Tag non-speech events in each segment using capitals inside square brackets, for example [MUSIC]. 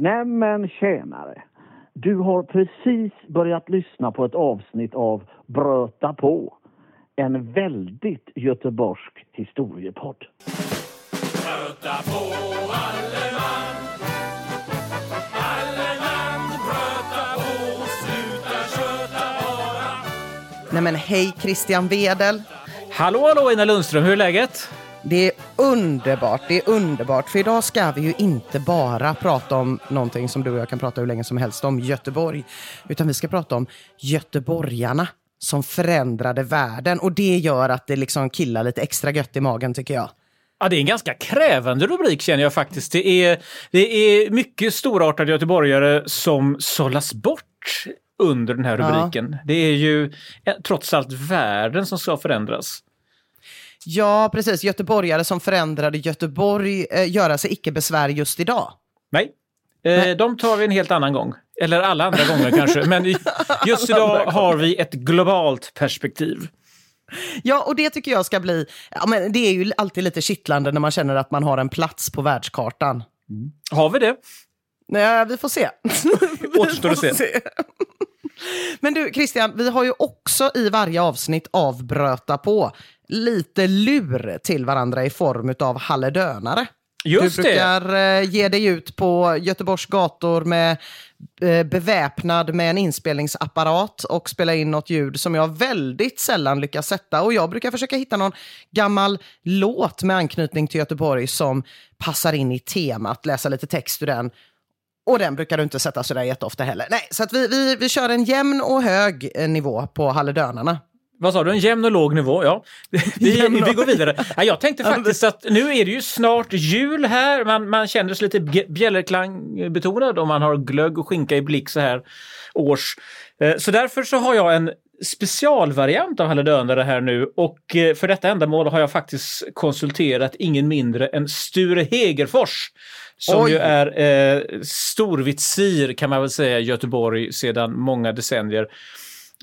Nämen tjänare! Du har precis börjat lyssna på ett avsnitt av Bröta på. En väldigt göteborgsk historiepodd. Bröta på alle man Alle man bröta på Sluta köta bara Nej men hej Christian Wedel. Hallå, hallå Ina Lundström, hur är läget? Det är underbart, det är underbart. För idag ska vi ju inte bara prata om någonting som du och jag kan prata hur länge som helst om, Göteborg. Utan vi ska prata om göteborgarna som förändrade världen. Och det gör att det liksom killar lite extra gött i magen tycker jag. Ja, det är en ganska krävande rubrik känner jag faktiskt. Det är, det är mycket storartade göteborgare som sållas bort under den här Ja. rubriken. Det är ju eh, trots allt världen som ska förändras. Ja, precis. Göteborgare som förändrade Göteborg eh, göra sig icke besvär just idag. Nej, eh, de tar vi en helt annan gång. Eller alla andra gånger kanske. Men just idag har vi ett globalt perspektiv. Ja, och det tycker jag ska bli... Ja, men det är ju alltid lite kittlande när man känner att man har en plats på världskartan. Har vi det? Nej, vi får se. [LAUGHS] Återstår att får se. Men du, Christian, vi har ju också i varje avsnitt av Bröta på lite lur till varandra i form av halledönare. Just du det. brukar eh, ge dig ut på Göteborgs gator med eh, beväpnad med en inspelningsapparat och spela in något ljud som jag väldigt sällan lyckas sätta. Och jag brukar försöka hitta någon gammal låt med anknytning till Göteborg som passar in i temat, läsa lite text ur den. Och den brukar du inte sätta sådär jätteofta heller. Nej, så att vi, vi, vi kör en jämn och hög eh, nivå på halledönarna. Vad sa du? En jämn och låg nivå? Ja. [LAUGHS] Vi, vi går vidare. Ja, jag tänkte [LAUGHS] faktiskt att nu är det ju snart jul här. Man, man känner sig lite bj- bjällerklang-betonad om man har glögg och skinka i blick så här års. Eh, Så därför så har jag en specialvariant av halledönare här nu och eh, för detta ändamål har jag faktiskt konsulterat ingen mindre än Sture Hegerfors som Oj. ju är eh, storvitsir kan man väl säga i Göteborg sedan många decennier.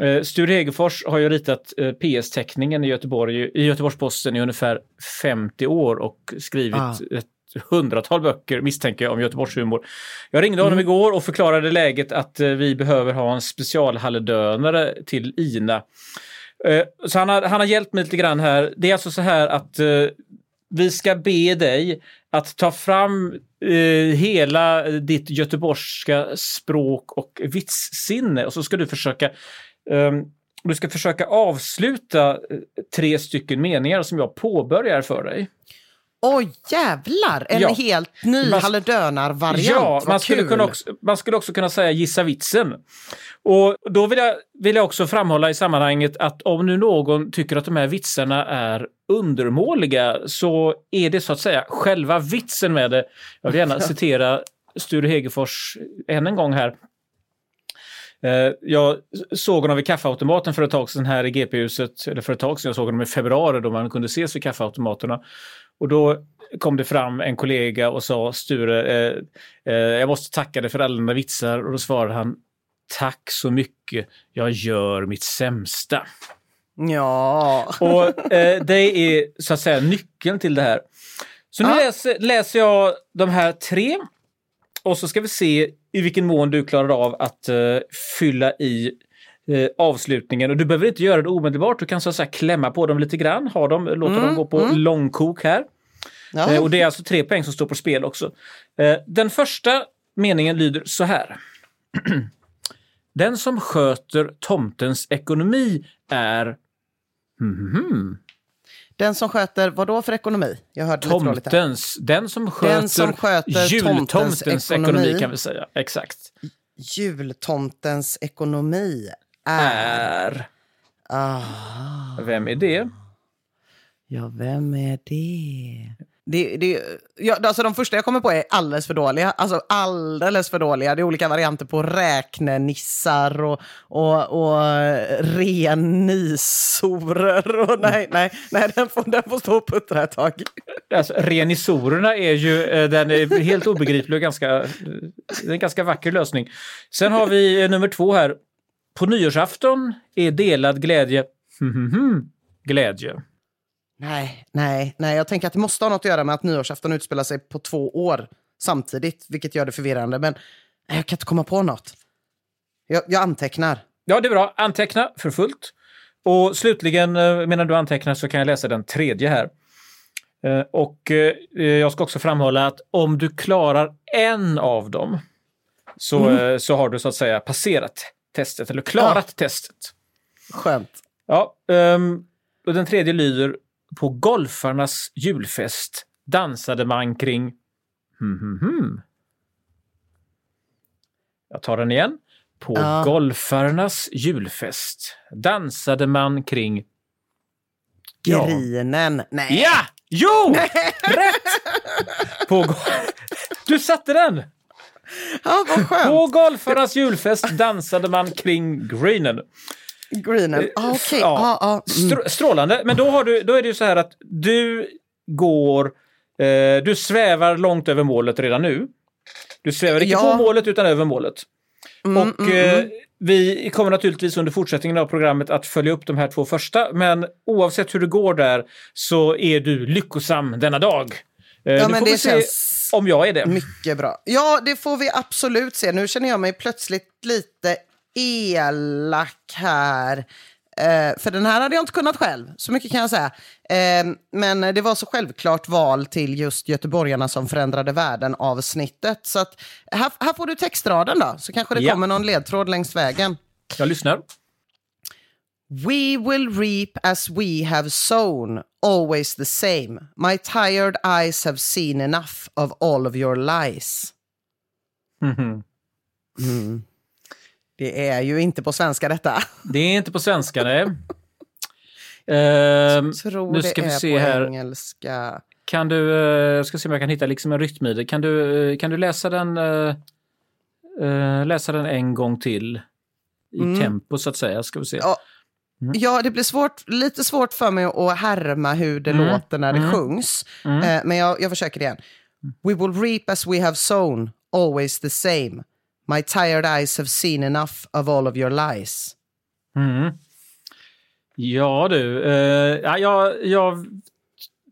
Eh, Sture Hegerfors har ju ritat eh, PS-teckningen i Göteborg, i Göteborgs-Posten i ungefär 50 år och skrivit Ah. ett hundratal böcker misstänker jag om Göteborgshumor. Jag ringde honom igår och förklarade läget att eh, vi behöver ha en specialhalledönare till Ina. Så han har, han har hjälpt mig lite grann här. Det är alltså så här att vi ska be dig att ta fram eh, hela ditt göteborgska språk och vitssinne och så ska du försöka du ska försöka avsluta eh, tre stycken meningar som jag påbörjar för dig. Oj, jävlar! En Ja. helt ny Man- halledönar-variant. Ja, Vad man skulle, kul. kunna också, man skulle också kunna säga gissa vitsen. Och då vill jag, vill jag också framhålla i sammanhanget att om nu någon tycker att de här vitsarna är undermåliga så är det så att säga själva vitsen med det. Jag vill gärna [LAUGHS] citera Sture Hegerfors än en gång här. Eh, Jag såg honom vid kaffeautomaten för ett tag sedan här i GP-huset, eller för ett tag sedan, jag såg honom i februari då man kunde ses vid kaffeautomaterna. Och då kom det fram en kollega och sa Sture, eh, eh, jag måste tacka dig för alla dina vitsar och då svarade han Tack så mycket, jag gör mitt sämsta. Ja. Och eh, det är så att säga nyckeln till det här. Så nu Ja. läser, läser jag de här tre och så ska vi se i vilken mån du klarar av att eh, fylla i eh, avslutningen. Och du behöver inte göra det omedelbart. Du kan så att säga klämma på dem lite grann, ha dem, låta dem gå på långkok här. Ja. Eh, och det är alltså tre poäng som står på spel också. Den första meningen lyder så här. [CLEARS THROAT] Den som sköter tomtens ekonomi är Mhm. Den som sköter vad då för ekonomi? Jag hörde tomtens. Den som sköter, Den som sköter jultomtens tomtens ekonomi. ekonomi. kan vi säga. Exakt. Jultomtens ekonomi är... Är. Ah, Vem är det? ja, vem är det? Det, det, ja, alltså de första jag kommer på är alldeles för dåliga. Alltså alldeles för dåliga. Det är olika varianter på räknenissar och, och, och renisorer. Och nej, nej, nej den, får, den får stå och puttra ett tag. Alltså, renisorerna är ju eh, den är helt obegriplig och ganska, eh, en ganska vacker lösning. Sen har vi eh, nummer två här. På nyårsafton är delad glädje [LAUGHS] glädje. Nej, nej, nej. Jag tänker att det måste ha något att göra med att nyårsafton utspelar sig på två år samtidigt, vilket gör det förvirrande. Men nej, jag kan inte komma på något. Jag, jag antecknar. Ja, det är bra. Anteckna för fullt. Och slutligen, eh, medan du antecknar så kan jag läsa den tredje här. Eh, Och eh, jag ska också framhålla att om du klarar en av dem så, eh, så har du så att säga passerat testet eller klarat testet. Skönt. Ja, ehm, och den tredje lyder På golfarnas julfest dansade man kring... Hmm, hmm, hmm. Jag tar den igen. På Ja. golfarnas julfest dansade man kring... Ja. Grinen. Nej. Ja! Jo! [LAUGHS] Rätt! På du satte den! Ja, vad skönt. På golfarnas julfest dansade man kring greenen. Greenen. Ah, Okej. Ja. Ah, ah. Mm. Strå- strålande. Men då, har du, då är det ju så här att du går... Eh, du svävar långt över målet redan nu. Du svävar inte Ja. på målet utan över målet. Mm, och eh, vi kommer naturligtvis under fortsättningen av programmet att följa upp de här två första. Men oavsett hur det går där så är du lyckosam denna dag. Eh, Ja, men det känns om jag är det. mycket bra. Ja, det får vi absolut se. Nu känner jag mig plötsligt lite elak här. Eh, för den här hade jag inte kunnat själv, så mycket kan jag säga. Eh, men det var så självklart val till just Göteborgarna som förändrade världen avsnittet. Så att, här, här får du textraden då, så kanske det Ja. kommer någon ledtråd längs vägen. Jag lyssnar. We will reap as we have sown, always the same. My tired eyes have seen enough of all of your lies. Mhm. Mm. Det är ju inte på svenska detta. Det är inte på svenska, nej. [LAUGHS] Ehm, Tror nu det ska vi är se på här. engelska. Kan du, eh, jag ska se om jag kan hitta liksom en rytm i det. Kan du, eh, kan du läsa den eh, eh, läsa den en gång till i Mm. tempo så att säga? Ska vi se. Ja. Ja, det blir svårt, lite svårt för mig att härma hur det Mm. låter när det Mm. sjungs. Eh, men jag, jag försöker igen. We will reap as we have sown, always the same. My tired eyes have seen enough of all of your lies. Mm. Ja du, eh, ja, jag, jag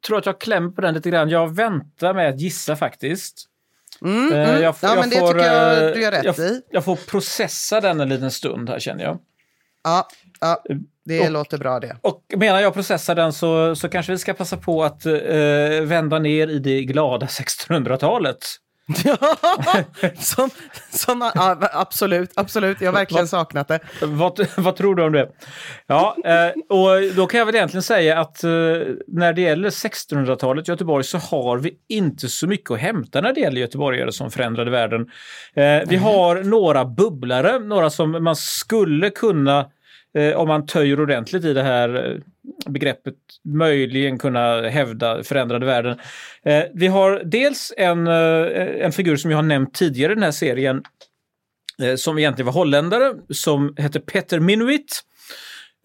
tror att jag klämmer på den lite grann. Jag väntar med att gissa faktiskt. Mm, Eh, mm. jag ja, jag men det får, tycker jag eh, du gör rätt jag, i. Jag får processa den en liten stund här känner jag. Ja, ja det Och- låter bra det. Och medan jag processar den så, så kanske vi ska passa på att eh, vända ner i det glada 1600-talet. Som, som, absolut, absolut. Jag har verkligen saknat det. Vad, vad tror du om det? Ja, eh, och då kan jag väl egentligen säga att eh, när det gäller 1600-talet i Göteborg så har vi inte så mycket att hämta när det gäller göteborgare som förändrade världen. Eh, vi har några bubblare, några som man skulle kunna Eh, om man töjer ordentligt i det här eh, begreppet möjligen kunna hävda förändrade världen. Eh, vi har dels en, eh, en figur som jag har nämnt tidigare i den här serien eh, som egentligen var holländare som hette Peter Minuit.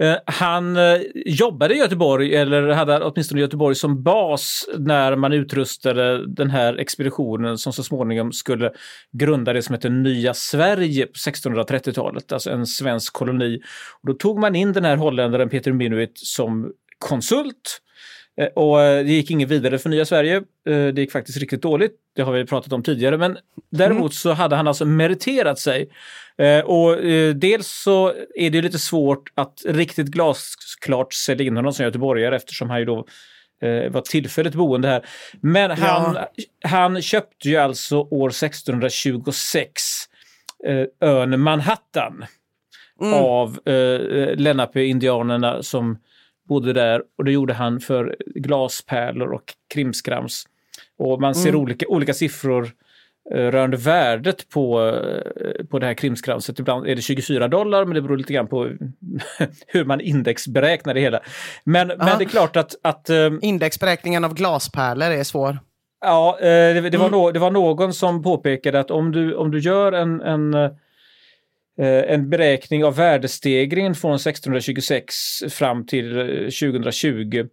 Eh, han eh, jobbade i Göteborg, eller hade åtminstone Göteborg som bas när man utrustade den här expeditionen som så småningom skulle grunda det som heter Nya Sverige på 1630-talet, alltså en svensk koloni. Och då tog man in den här holländaren Peter Minuit som konsult. Eh, Och eh, det gick inget vidare för Nya Sverige. Eh, Det gick faktiskt riktigt dåligt. Det har vi pratat om tidigare. Men däremot så hade han alltså meriterat sig. Och dels så är det lite svårt att riktigt glasklart sälja in honom som göteborgare eftersom han ju då var tillfälligt boende här. Men han, han köpte ju alltså år 1626 eh, ön Manhattan av eh, Lenape-indianerna som bodde där och det gjorde han för glaspärlor och krimskrams. Och man ser olika, olika siffror eh, rörande värdet på, eh, på det här krimskramset. Ibland är det 24 dollar men det beror lite grann på [LAUGHS] hur man indexberäknar det hela. Men, men det är klart att, att eh, Indexberäkningen av glaspärlor är svår. Ja, det, det, var no, det var någon som påpekade att om du, om du gör en, en, en beräkning av värdestegringen från 1626 fram till eh, 2020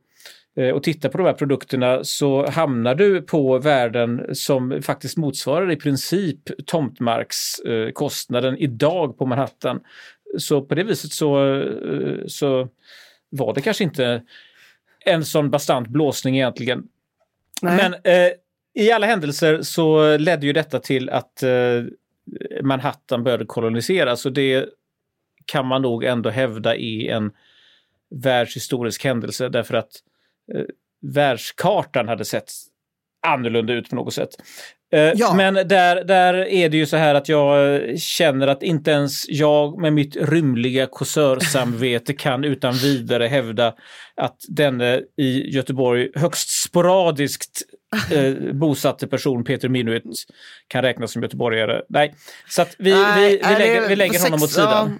eh, och tittar på de här produkterna så hamnar du på värden som faktiskt motsvarar i princip tomtmarkskostnaden idag på Manhattan. Så på det viset så, eh, så var det kanske inte en sån bastant blåsning egentligen. Men eh, i alla händelser så ledde ju detta till att eh, Manhattan började koloniseras och det kan man nog ändå hävda är en världshistorisk händelse därför att eh, världskartan hade sett annorlunda ut på något sätt. Eh, Ja. Men där, där är det ju så här att jag eh, känner att inte ens jag med mitt rymliga kåsörsamvete [LAUGHS] kan utan vidare hävda att denne i Göteborg högst sporadiskt eh, bosatte person, Peter Minuit, kan räknas som göteborgare. Nej, så vi, Nej, vi, vi, det lägger, vi lägger honom åt sex- ja, sidan.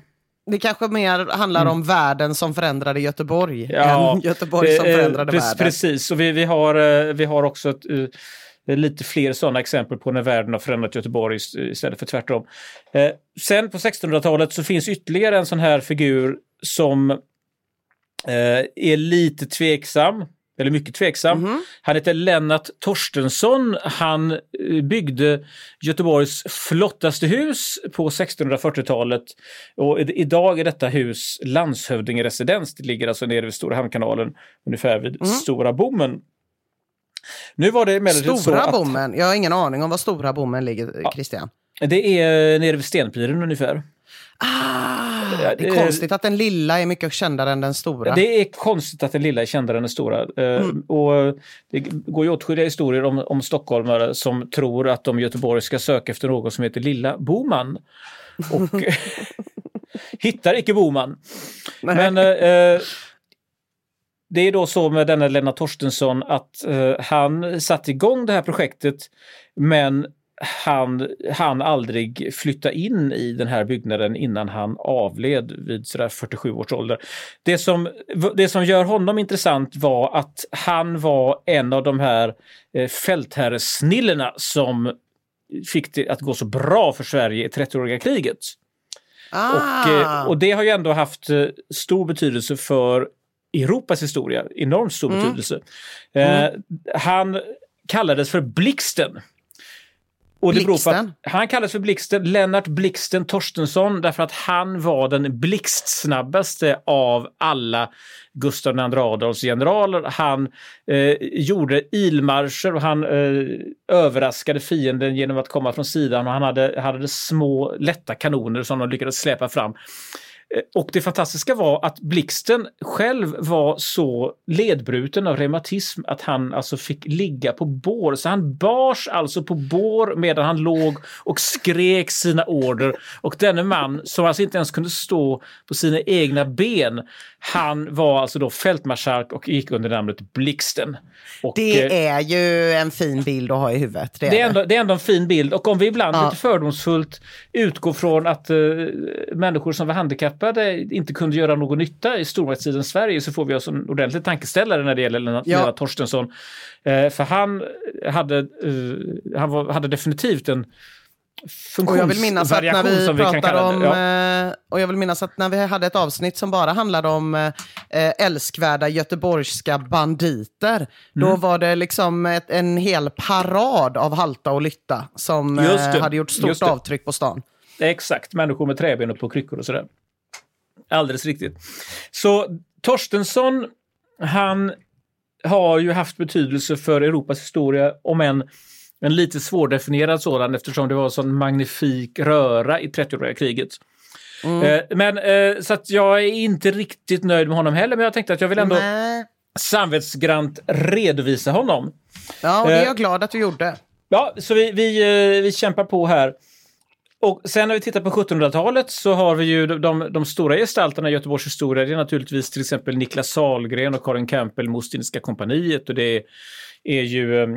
det kanske mer handlar om världen som förändrade Göteborg Ja, än Göteborg som eh, eh, förändrade pre- världen. Precis, och vi, vi, har, eh, vi har också ett, eh, lite fler sådana exempel på när världen har förändrat Göteborg ist- istället för tvärtom. Eh, Sen på 1600-talet så finns ytterligare en sån här figur som eh, är lite tveksam, eller mycket tveksam. Mhm. Han heter Lennart Torstensson. Han eh, byggde Göteborgs flottaste hus på 1640-talet. Och idag är detta hus landshövdingeresidens. Det ligger alltså nere vid Stora Hamnkanalen, ungefär vid Mm. Stora Bommen. Nu var det emellertid så Stora att bommen, jag har ingen aning om var Stora bommen ligger, Christian. det är nere vid Stenpiren ungefär. Ah, det är konstigt att den lilla är mycket kändare än den stora. Det är konstigt att den lilla är kändare än den stora. Eh, Och det går ju åtskilliga historier om, om stockholmare som tror att de i Göteborg ska söka efter någon som heter Lilla Boman. Och [LAUGHS] hittar icke Boman. Men eh, det är då så med denna Lennart Torstensson att eh, han satte igång det här projektet men han han aldrig flytta in i den här byggnaden innan han avled vid sådär 47 års ålder. Det som, det som gör honom intressant var att han var en av de här eh, fältherresnillena som fick det att gå så bra för Sverige i 30-åriga kriget. ah, Och, eh, och det har ju ändå haft eh, stor betydelse för Europas historia, enormt stor Mm. betydelse. Eh, Han kallades för Blixten. Och det beror på att han kallades för Blixten, Lennart Blixten Torstensson, därför att han var den blixtsnabbaste av alla Gustav II Adolfs generaler. Han eh, gjorde ilmarscher och han eh, överraskade fienden genom att komma från sidan och han hade, hade små lätta kanoner som de lyckades släpa fram. Eh, Och det fantastiska var att Blixten själv var så ledbruten av reumatism att han alltså fick ligga på bår. Så han bars alltså på bår medan han låg och skrek sina order. Och denne man, som alltså inte ens kunde stå på sina egna ben, han var alltså då fältmarskalk och gick under namnet Blixten. Och, eh, det är ju en fin bild att ha i huvudet. Det är det är, ändå, det är ändå en fin bild och om vi ibland Ja. lite fördomsfullt utgår från att eh, människor som var handikappade inte kunde göra någon nytta i stormaktstidens Sverige så får vi oss en ordentlig tankeställare när det gäller Lennart, Ja. Torstensson. Eh, för han hade, eh, han var, hade definitivt en Och jag vill minnas att när funktionsvariation vi som vi kan kalla om. Ja. eh, och jag vill minnas att när vi hade ett avsnitt som bara handlade om eh, älskvärda göteborgska banditer, då Mm. var det liksom ett, en hel parad av halta och lytta som eh, hade gjort stort avtryck på stan. Exakt, människor med träben och på kryckor och sådär. Alldeles riktigt. Så Torstensson, han har ju haft betydelse för Europas historia, om än en lite svårdefinierad sådan eftersom det var en sån magnifik röra i 30-åriga kriget. Eh, men eh, så att jag är inte riktigt nöjd med honom heller, men jag tänkte att jag vill ändå Nej. samvetsgrant redovisa honom. Ja, och det är Eh. jag glad att du gjorde. Ja, så vi, vi, vi kämpar på här. Och sen när vi tittar på 1700-talet så har vi ju de, de, stora gestalterna i Göteborgs historia. Det är naturligtvis till exempel Niklas Sahlgren och Karin Campbell med Ostindiska kompaniet. Och det är ju, eh,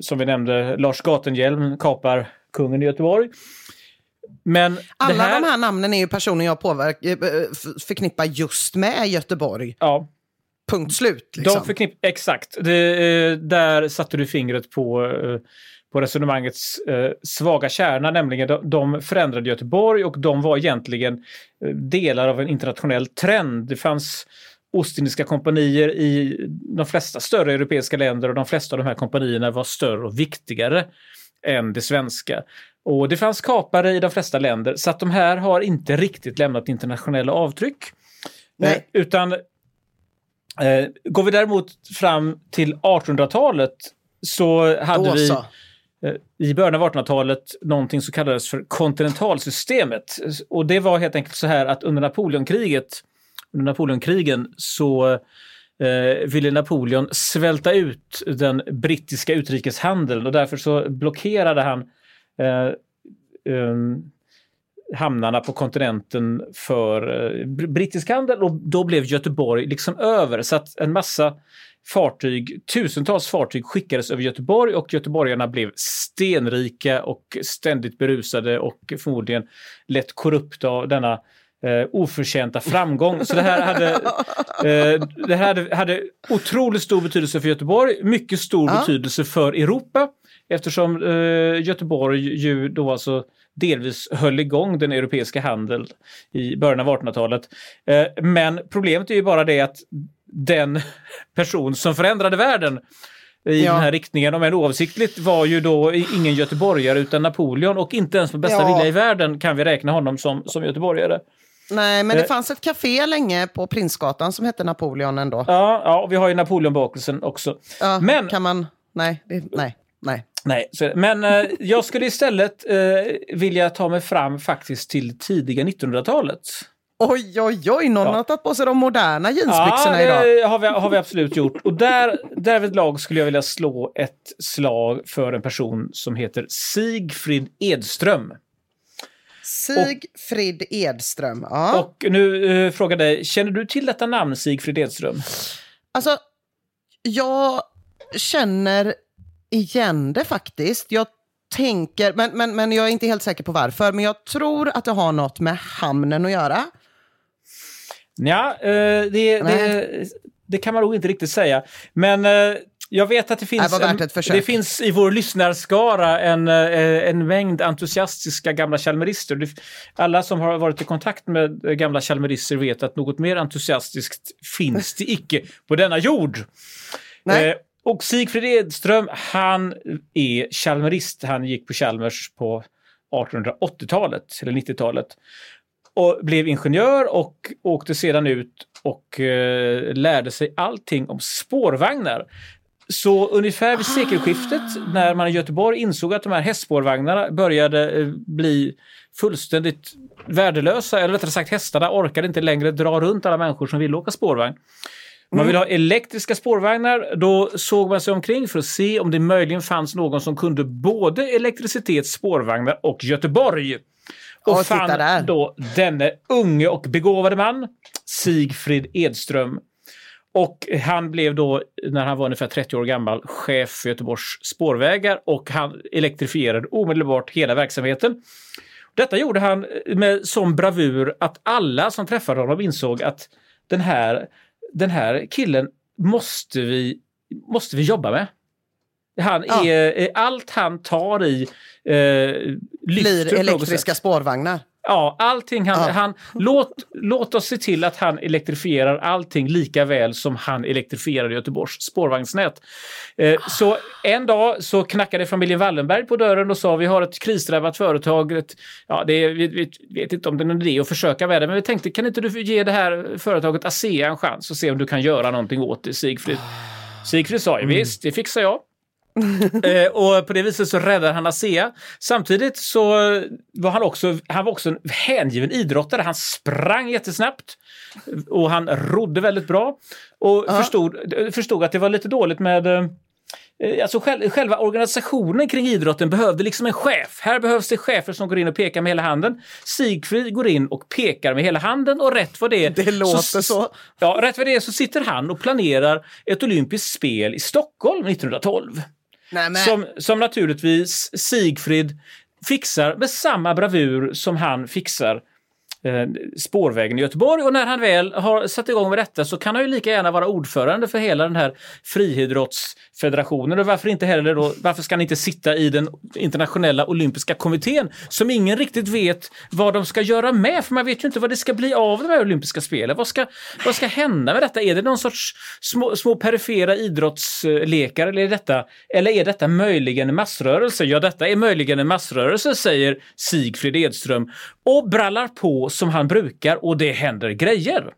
som vi nämnde, Lars Gatenhjelm kapar kungen i Göteborg. Men Alla här, de här namnen är ju personer jag påverk, eh, förknippar just med Göteborg. Ja, Punkt slut. Liksom. De förknipp exakt. Det, eh, där satte du fingret på, på resonemangets eh, svaga kärna, nämligen de, de förändrade Göteborg och de var egentligen eh, delar av en internationell trend. Det fanns Ostindiska kompanier i de flesta större europeiska länder och de flesta av de här kompanierna var större och viktigare än det svenska. Och det fanns kapare i de flesta länder så att de här har inte riktigt lämnat internationella avtryck. Nej. Eh, utan Eh, går vi däremot fram till 1800-talet så hade Då vi så. Eh, i början av 1800-talet någonting som kallades för kontinentalsystemet. Och det var helt enkelt så här att under Napoleonkriget, under Napoleonkrigen så eh, ville Napoleon svälta ut den brittiska utrikeshandeln och därför så blockerade han eh, eh, hamnarna på kontinenten för eh, brittisk handel och då blev Göteborg liksom över så att en massa fartyg, tusentals fartyg skickades över Göteborg och göteborgarna blev stenrika och ständigt berusade och förmodligen lätt korrupta av denna eh, oförtjänta framgång. Så det här hade, [LAUGHS] eh, det här hade, hade otroligt stor betydelse för Göteborg, mycket stor Ja. betydelse för Europa eftersom eh, Göteborg ju då alltså delvis höll igång den europeiska handeln i början av 1800-talet. Eh, men problemet är ju bara det att den person som förändrade världen i Ja. den här riktningen, om än oavsiktligt, var ju då ingen göteborgare utan Napoleon och inte ens på bästa Ja. vilja i världen kan vi räkna honom som, som göteborgare. Nej, men det Eh. fanns ett café länge på Prinsgatan som hette Napoleon ändå. Ja, ja och vi har ju Napoleonbakelsen också. Ja, Men- Kan man... Nej, det, nej, nej. Nej, så, men eh, jag skulle istället eh, vilja ta mig fram faktiskt till tidiga 1900-talet. Oj, oj, oj, någon Ja. har tagit på sig de moderna Ja, jeansbyxorna idag. det har vi, har vi absolut gjort. Och där, därvidlag skulle jag vilja slå ett slag för en person som heter Sigfrid Edström. Sigfrid Edström. Ja. Och nu eh, frågar dig, känner du till detta namn, Sigfrid Edström? Alltså, jag känner igen det faktiskt. Jag tänker, men, men, men jag är inte helt säker på varför, men jag tror att det har något med hamnen att göra. Ja, eh, det, det, det kan man nog inte riktigt säga. Men eh, jag vet att det finns, Det det finns i vår lyssnarskara en, eh, en mängd entusiastiska gamla chalmerister. Alla som har varit i kontakt med gamla chalmerister vet att något mer entusiastiskt finns det icke på denna jord. Nej. Och Sigfrid Edström, han är chalmerist. Han gick på Chalmers på 1880-talet, eller 90-talet. Och blev ingenjör och åkte sedan ut och eh, lärde sig allting om spårvagnar. Så ungefär vid sekelskiftet när man i Göteborg insåg att de här hästspårvagnarna började eh, bli fullständigt värdelösa, eller rättare sagt hästarna orkade inte längre dra runt alla människor som ville åka spårvagn. Man vill ha elektriska spårvagnar. Då såg man sig omkring för att se om det möjligen fanns någon som kunde både elektricitet, spårvagnar och Göteborg. Och titta fann då denne unge och begåvade man, Sigfrid Edström. Och han blev då, när han var ungefär 30 år gammal, chef för Göteborgs spårvägar och han elektrifierade omedelbart hela verksamheten. Detta gjorde han med sån bravur att alla som träffade honom insåg att den här, den här killen måste vi, måste vi jobba med. Han Ja. är, eh, allt han tar i eh, Blir elektriska spårvagnar. Ja, allting han... Ja. han låt, låt oss se till att han elektrifierar allting lika väl som han elektrifierade Göteborgs spårvagnsnät. Eh, så en dag så knackade familjen Wallenberg på dörren och sa vi har ett krisdrabbat företag. Ett, ja, det är, vi, vi vet inte om det är någon idé att försöka med det, men vi tänkte kan inte du ge det här företaget ASEA en chans och se om du kan göra någonting åt det, Sigfrid? Sigfrid sa ju visst, det fixar jag. [LAUGHS] eh, och på det viset så räddade han ASEA. Samtidigt så var han också, han var också en hängiven idrottare. Han sprang jättesnabbt och han rodde väldigt bra. Och förstod, förstod att det var lite dåligt med eh, Alltså själv, själva organisationen kring idrotten behövde liksom en chef. Här behövs det chefer som går in och pekar med hela handen. Sigfrid går in och pekar med hela handen och rätt vad det är... Det låter så. Ja, rätt vad det är så sitter han och planerar ett olympiskt spel i Stockholm 1912. Nej, men, Som, som naturligtvis Sigfrid fixar med samma bravur som han fixar Eh, spårvägen i Göteborg. Och när han väl har satt igång med detta så kan han ju lika gärna vara ordförande för hela den här friidrottsfederationen. Och varför inte heller då, varför ska han inte sitta i den internationella olympiska kommittén som ingen riktigt vet vad de ska göra med? För man vet ju inte vad det ska bli av de här olympiska spelen. Vad ska, vad ska hända med detta? Är det någon sorts små, små perifera idrottslekar eller är, detta, eller är detta möjligen en massrörelse? Ja, detta är möjligen en massrörelse, säger Sigfrid Edström och brallar på som han brukar och det händer grejer.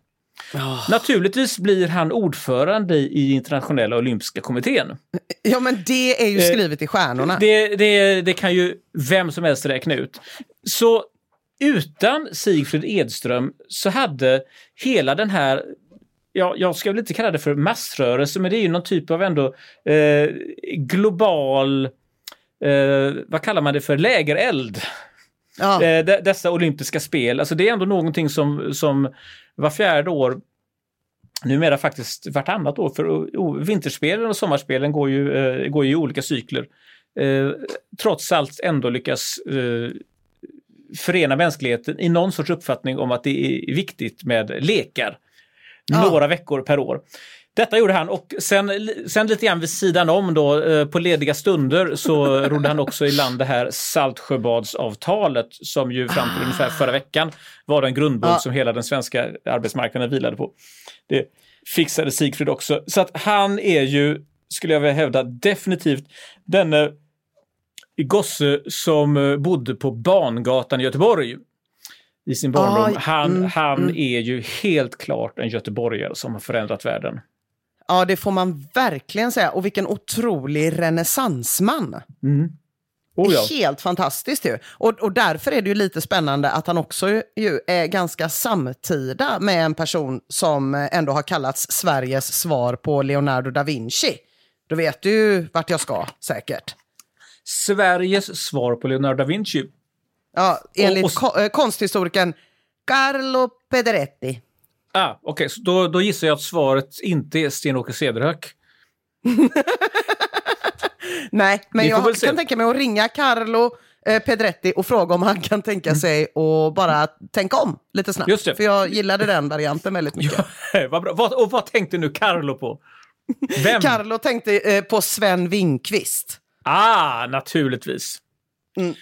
Naturligtvis blir han ordförande i internationella olympiska kommittén. ja, men det är ju skrivet i stjärnorna. Eh, Det, det, det kan ju vem som helst räkna ut. Så utan Sigfrid Edström så hade hela den här Ja, jag ska väl inte kalla det för massrörelse, men det är ju någon typ av ändå eh, global, eh, vad kallar man det för, lägereld. Ja. Eh, de- dessa olympiska spel. Alltså det är ändå någonting som, som var fjärde år, numera faktiskt vartannat år, för oh, vinterspelen och sommarspelen går ju, eh, går ju i olika cykler. Eh, trots allt ändå lyckas eh, förena mänskligheten i någon sorts uppfattning om att det är viktigt med lekar. Ja. Några veckor per år. Detta gjorde han och sen, sen lite grann vid sidan om då eh, på lediga stunder så [LAUGHS] rodde han också i land det här Saltsjöbadsavtalet som ju fram till ungefär förra veckan var den grundbult Ja. som hela den svenska arbetsmarknaden vilade på. Det fixade Sigfrid också. Så att han är ju, skulle jag vilja hävda, definitivt denne gosse som eh, bodde på Bangatan i Göteborg i sin barndom. Ah, han mm, han mm. är ju helt klart en göteborgare som har förändrat världen. Ja, det får man verkligen säga. Och vilken otrolig renässansman. Oh ja. Helt fantastiskt ju. Och, och därför är det ju lite spännande att han också ju är ganska samtida med en person som ändå har kallats Sveriges svar på Leonardo da Vinci. Då vet du ju vart jag ska, säkert. Sveriges svar på Leonardo da Vinci. Ja, enligt Och- och- ko- eh, konsthistorikern Carlo Pederetti. Ah, Okej, så då, då gissar jag att svaret inte är Sten-Åke Cederhök. [LAUGHS] Nej, men jag se. kan tänka mig att ringa Carlo eh, Pedretti och fråga om han kan tänka sig att bara tänka om lite snabbt. Mm. Just det. För jag gillade den varianten väldigt mycket. [LAUGHS] vad bra. Och vad tänkte nu Carlo på? Vem? Carlo tänkte eh, på Sven Winkvist. ah, naturligtvis. Eh,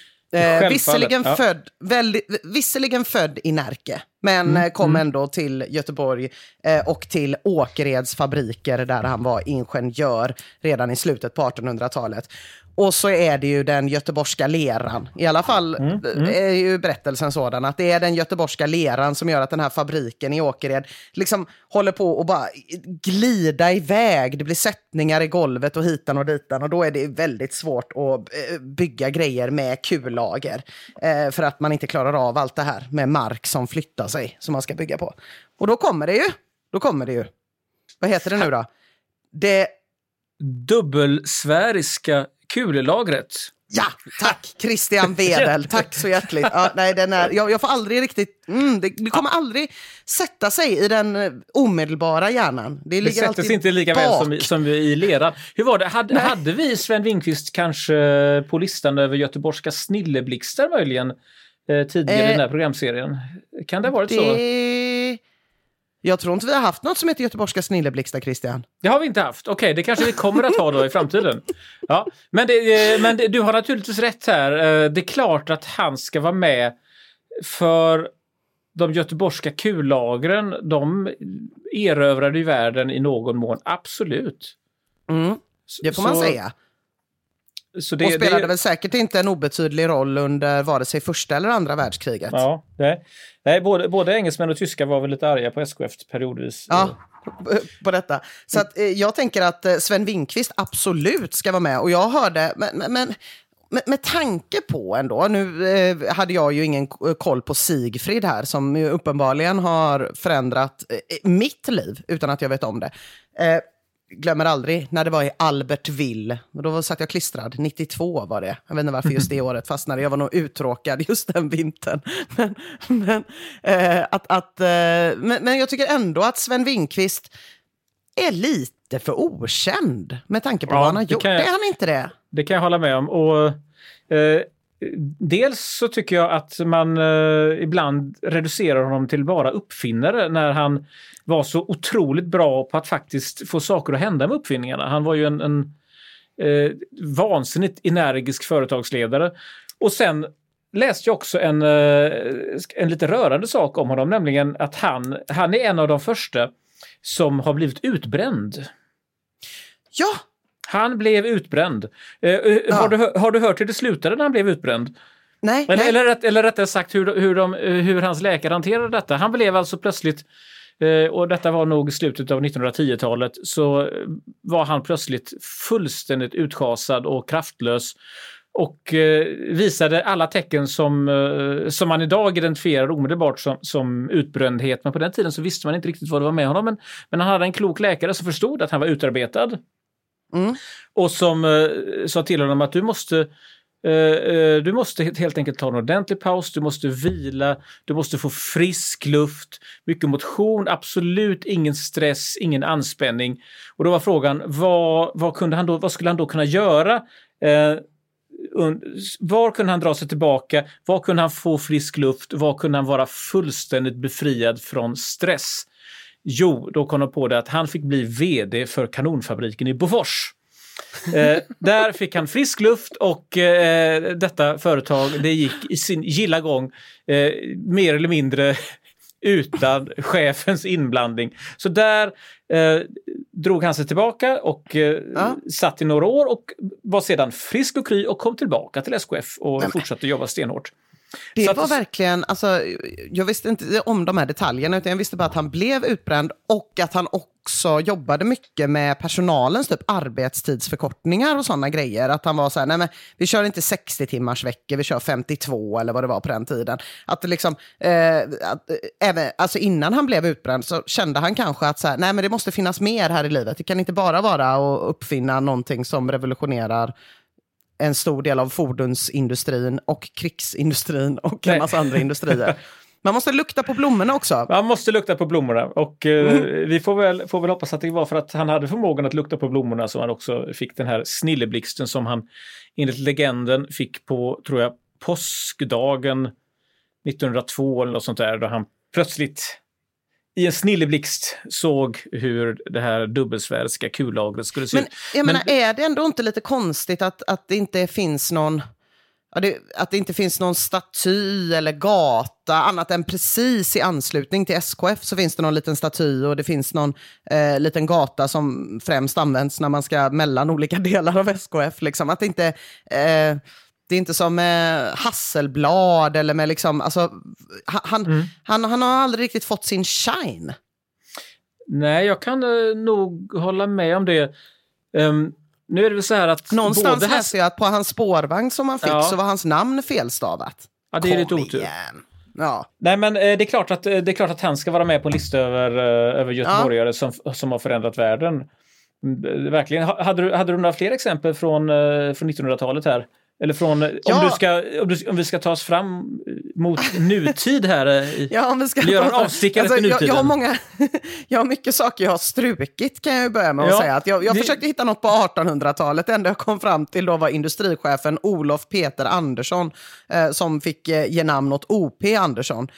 Självfallet, visserligen, ja. född, väldigt, visserligen född i Närke, men Mm, eh, kom ändå till Göteborg eh, och till Åkereds fabriker där han var ingenjör redan i slutet på 1800-talet. Och så är det ju den göteborgska leran. I alla fall Mm, eh, är ju berättelsen sådan att det är den göteborgska leran som gör att den här fabriken i Åkered liksom håller på att bara glida iväg. Det blir sättningar i golvet och hitan och ditan och då är det väldigt svårt att eh, bygga grejer med kullager. Eh, för att man inte klarar av allt det här med mark som flyttar sig som man ska bygga på. Och då kommer det ju. Då kommer det ju. Vad heter det nu då? Det Dubbelsfäriska kullagret. Ja, tack Christian Wedel. [LAUGHS] Tack så hjärtligt. Ja, nej, den är, jag, jag får aldrig riktigt... Mm, det, det kommer aldrig sätta sig i den eh, omedelbara hjärnan. Det, Det sätter sig inte lika väl bak. som, i- som i leran. Hur var det? Hade, hade vi Sven Winkvist kanske på listan över göteborgska snilleblixtar möjligen eh, tidigare i Eh, den här programserien? Kan det ha varit så? Jag tror inte vi har haft något som heter göteborgska snilleblixtar, Christian. Det har vi inte haft. Okej, det kanske vi kommer att ha då i framtiden. [LAUGHS] Ja, men det, eh, men det, du har naturligtvis rätt här. Eh, Det är klart att han ska vara med för de göteborgska kullagren, de erövrade ju världen i någon mån, absolut. Mm, det får man Så- säga. Så det, och spelade det, väl säkert inte en obetydlig roll under vare sig första eller andra världskriget. Ja, det, nej, både, både engelsmän och tyskar var väl lite arga på SKF periodvis. Ja, på detta. Så att, eh, jag tänker att eh, Sven Winkvist absolut ska vara med. Och jag hörde, men, men, med, med tanke på ändå, nu eh, hade jag ju ingen koll på Sigfrid här som uppenbarligen har förändrat eh, mitt liv utan att jag vet om det. Eh, glömmer aldrig när det var i Albertville. Och Då satt jag klistrad, 92 var det. Jag vet inte varför just det [LAUGHS] året fastnade. Jag var nog uttråkad just den vintern. [LAUGHS] Men, men, eh, att, att, eh, men, men jag tycker ändå att Sven Winkvist är lite för okänd med tanke på Ja, vad han har gjort. jag- Är han inte det? Det kan jag hålla med om. Och, eh, dels så tycker jag att man eh, ibland reducerar honom till bara uppfinnare när han var så otroligt bra på att faktiskt få saker att hända med uppfinningarna. Han var ju en, en eh, vansinnigt energisk företagsledare. Och sen läste jag också en, eh, en lite rörande sak om honom, nämligen att han, han är en av de första som har blivit utbränd. Ja, han blev utbränd. Eh, eh, har, du, har du hört hur det slutade när han blev utbränd? nej, Eller, nej. eller, rätt, eller rättare sagt hur, hur, de, hur hans läkare hanterade detta. Han blev alltså plötsligt, eh, och detta var nog slutet av 1910-talet, så eh, var han plötsligt fullständigt utschasad och kraftlös och visade alla tecken som, som man idag identifierar omedelbart som, som utbrändhet. Men på den tiden så visste man inte riktigt vad det var med honom. Men, men han hade en klok läkare som förstod att han var utarbetad. Mm. Och som eh, sa till honom att du måste eh, eh, du måste helt- enkelt ta en ordentlig paus, du måste vila, du måste få frisk luft, mycket motion, absolut ingen stress, ingen anspänning. Och då var frågan, vad, vad, kunde han då, vad skulle han då kunna göra? Eh, var kunde han dra sig tillbaka? Var kunde han få frisk luft? Var kunde han vara fullständigt befriad från stress? Jo, då kom de på det att han fick bli VD för kanonfabriken i Bofors. Eh, där fick han frisk luft och eh, detta företag det gick i sin gilla gång eh, mer eller mindre [LAUGHS] utan chefens inblandning. Så där eh, drog han sig tillbaka och eh, Ja. satt i några år och var sedan frisk och kry och kom tillbaka till SKF och fortsatte jobba stenhårt. Så Det att- var verkligen, alltså, jag visste inte om de här detaljerna, utan jag visste bara att han blev utbränd och att han också jobbade mycket med personalens typ arbetstidsförkortningar och sådana grejer. Att han var så här, nej men vi kör inte 60 timmars veckor, vi kör 52 eller vad det var på den tiden. Att liksom, eh, att, eh, även, alltså innan han blev utbränd så kände han kanske att så här, nej men det måste finnas mer här i livet. Det kan inte bara vara att uppfinna någonting som revolutionerar en stor del av fordonsindustrin och krigsindustrin och en Nej. massa andra industrier. [LAUGHS] Man måste lukta på blommorna också. Man måste lukta på blommorna och eh, vi får väl, får väl hoppas att det var för att han hade förmågan att lukta på blommorna som han också fick den här snilleblixten som han enligt legenden fick på, tror jag, påskdagen 1902 eller något sånt där då han plötsligt i en snilleblixt såg hur det här dubbelsfäriska kullagret skulle se Men ut. jag Men- menar, är det ändå inte lite konstigt att, att det inte finns någon att det inte finns någon staty eller gata, annat än precis i anslutning till SKF så finns det någon liten staty och det finns någon eh, liten gata som främst används när man ska mellan olika [LAUGHS] delar av SKF. Liksom. Att inte... Eh, det är inte som med Hasselblad eller med liksom, alltså, han, Mm. han, han har aldrig riktigt fått sin shine. Nej, jag kan eh, nog hålla med om det. Ehm, nu är det väl så här att Någonstans både läste jag att på hans spårvagn som han fick Ja. så var hans namn felstavat. Ja, det är lite otur. igen. Ja. Nej, men eh, det är, klart att, eh, det är klart att han ska vara med på en lista över, över göteborgare som, som har förändrat världen. Mm, Verkligen. Ha- Hade du, hade du några fler exempel från, från 1900-talet här? Eller från, eh, Ja. om, du ska, om, du, om vi ska ta oss fram eh, mot nutid här. eh, [LAUGHS] Ja, om vi ska göra en avstickare till jag, jag, har nutiden? många, [LAUGHS] jag har mycket saker jag har strukit kan jag ju börja med att Ja, säga. Att jag jag det- försökte hitta något på 1800-talet. Det enda jag kom fram till då var industrichefen Olof Peter Andersson eh, som fick eh, ge namn åt OP Andersson.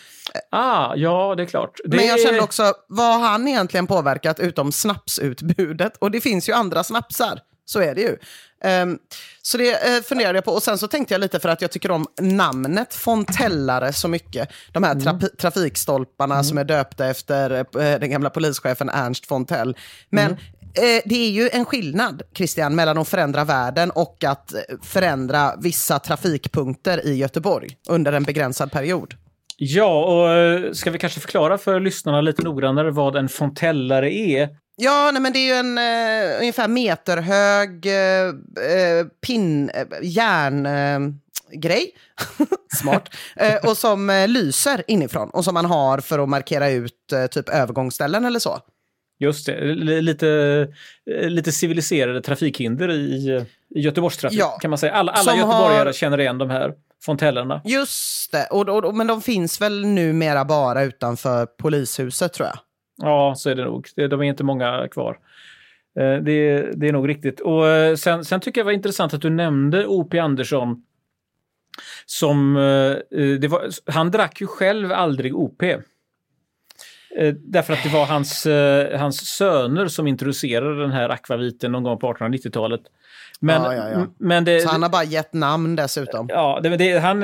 Ah, ja, det är klart. Det Men jag kände också, vad har han egentligen påverkat utom snapsutbudet? Och det finns ju andra snapsar Så är det ju. Ehm, så det uh, funderade jag på. Och sen så tänkte jag lite för att jag tycker om namnet Fontellare så mycket. De här tra trafikstolparna som är döpta efter uh, den gamla polischefen Ernst Fontell. Men eh, det är ju en skillnad, Christian, mellan att förändra världen och att eh, förändra vissa trafikpunkter i Göteborg under en begränsad period. Ja, och eh, ska vi kanske förklara för lyssnarna lite noggrannare vad en fontellare är? Ja, nej, men det är ju en eh, ungefär meterhög eh, eh, pin, eh, järngrej. [LAUGHS] Smart. [LAUGHS] Eh, och som eh, lyser inifrån och som man har för att markera ut eh, typ övergångsställen eller så. Just det, l- lite, eh, lite civiliserade trafikhinder i, i Göteborgstrafik Ja. kan man säga. Alla, alla Som göteborgare har- känner igen de här fontellerna. Just det, och, och, och, men de finns väl numera bara utanför polishuset tror jag. Ja, så är det nog. De är inte många kvar. Eh, Det, det är nog riktigt. Och eh, sen, sen tycker jag det var intressant att du nämnde O.P. Andersson. Som, eh, var, han drack ju själv aldrig OP. Därför att det var hans, hans söner som introducerade den här akvaviten någon gång på 1890-talet. Men, Ja, ja, ja. men det, Så han har bara gett namn dessutom. Ja, det, det, han,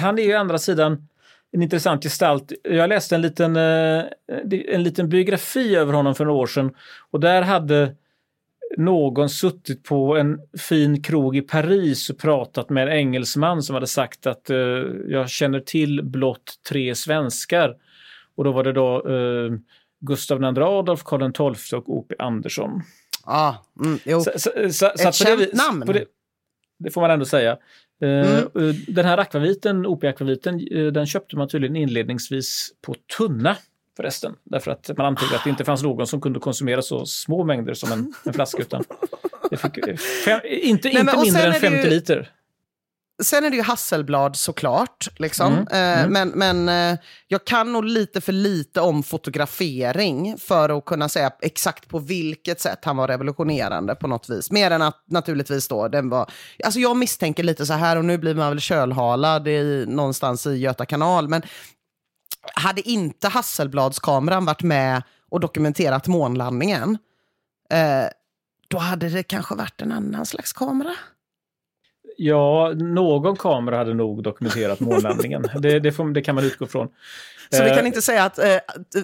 han är ju andra sidan en intressant gestalt. Jag läste en liten, eh, en liten biografi över honom för några år sedan och där hade någon suttit på en fin krog i Paris och pratat med en engelsman som hade sagt att eh, jag känner till blott tre svenskar. Och då var det då eh, Gustav II Adolf, Karl XII och O.P. Andersson. Ja, mm, jo. Så, så, så, Ett känt namn. Det, det får man ändå säga. Eh, Mm. eh, Den här akvaviten, OP-akvaviten, eh, den köpte man tydligen inledningsvis på tunna förresten. Därför att man antog att det inte fanns någon som kunde konsumera så små mängder som en, en flaska. Utan det fick, eh, fem, inte Nej, inte mindre än är det 50 ju- liter. Sen är det ju Hasselblad såklart. Liksom. Mm, Eh, mm. Men, men eh, jag kan nog lite för lite om fotografering för att kunna säga exakt på vilket sätt han var revolutionerande på något vis. Mer än att naturligtvis då den var... Alltså jag misstänker lite så här och nu blir man väl kölhalad i, någonstans i Göta kanal. Men hade inte Hasselbladskameran varit med och dokumenterat månlandningen eh, då hade det kanske varit en annan slags kamera. Ja, någon kamera hade nog dokumenterat månlandningen. [LAUGHS] det, det, får, det kan man utgå från. Så vi Eh, kan inte säga att eh,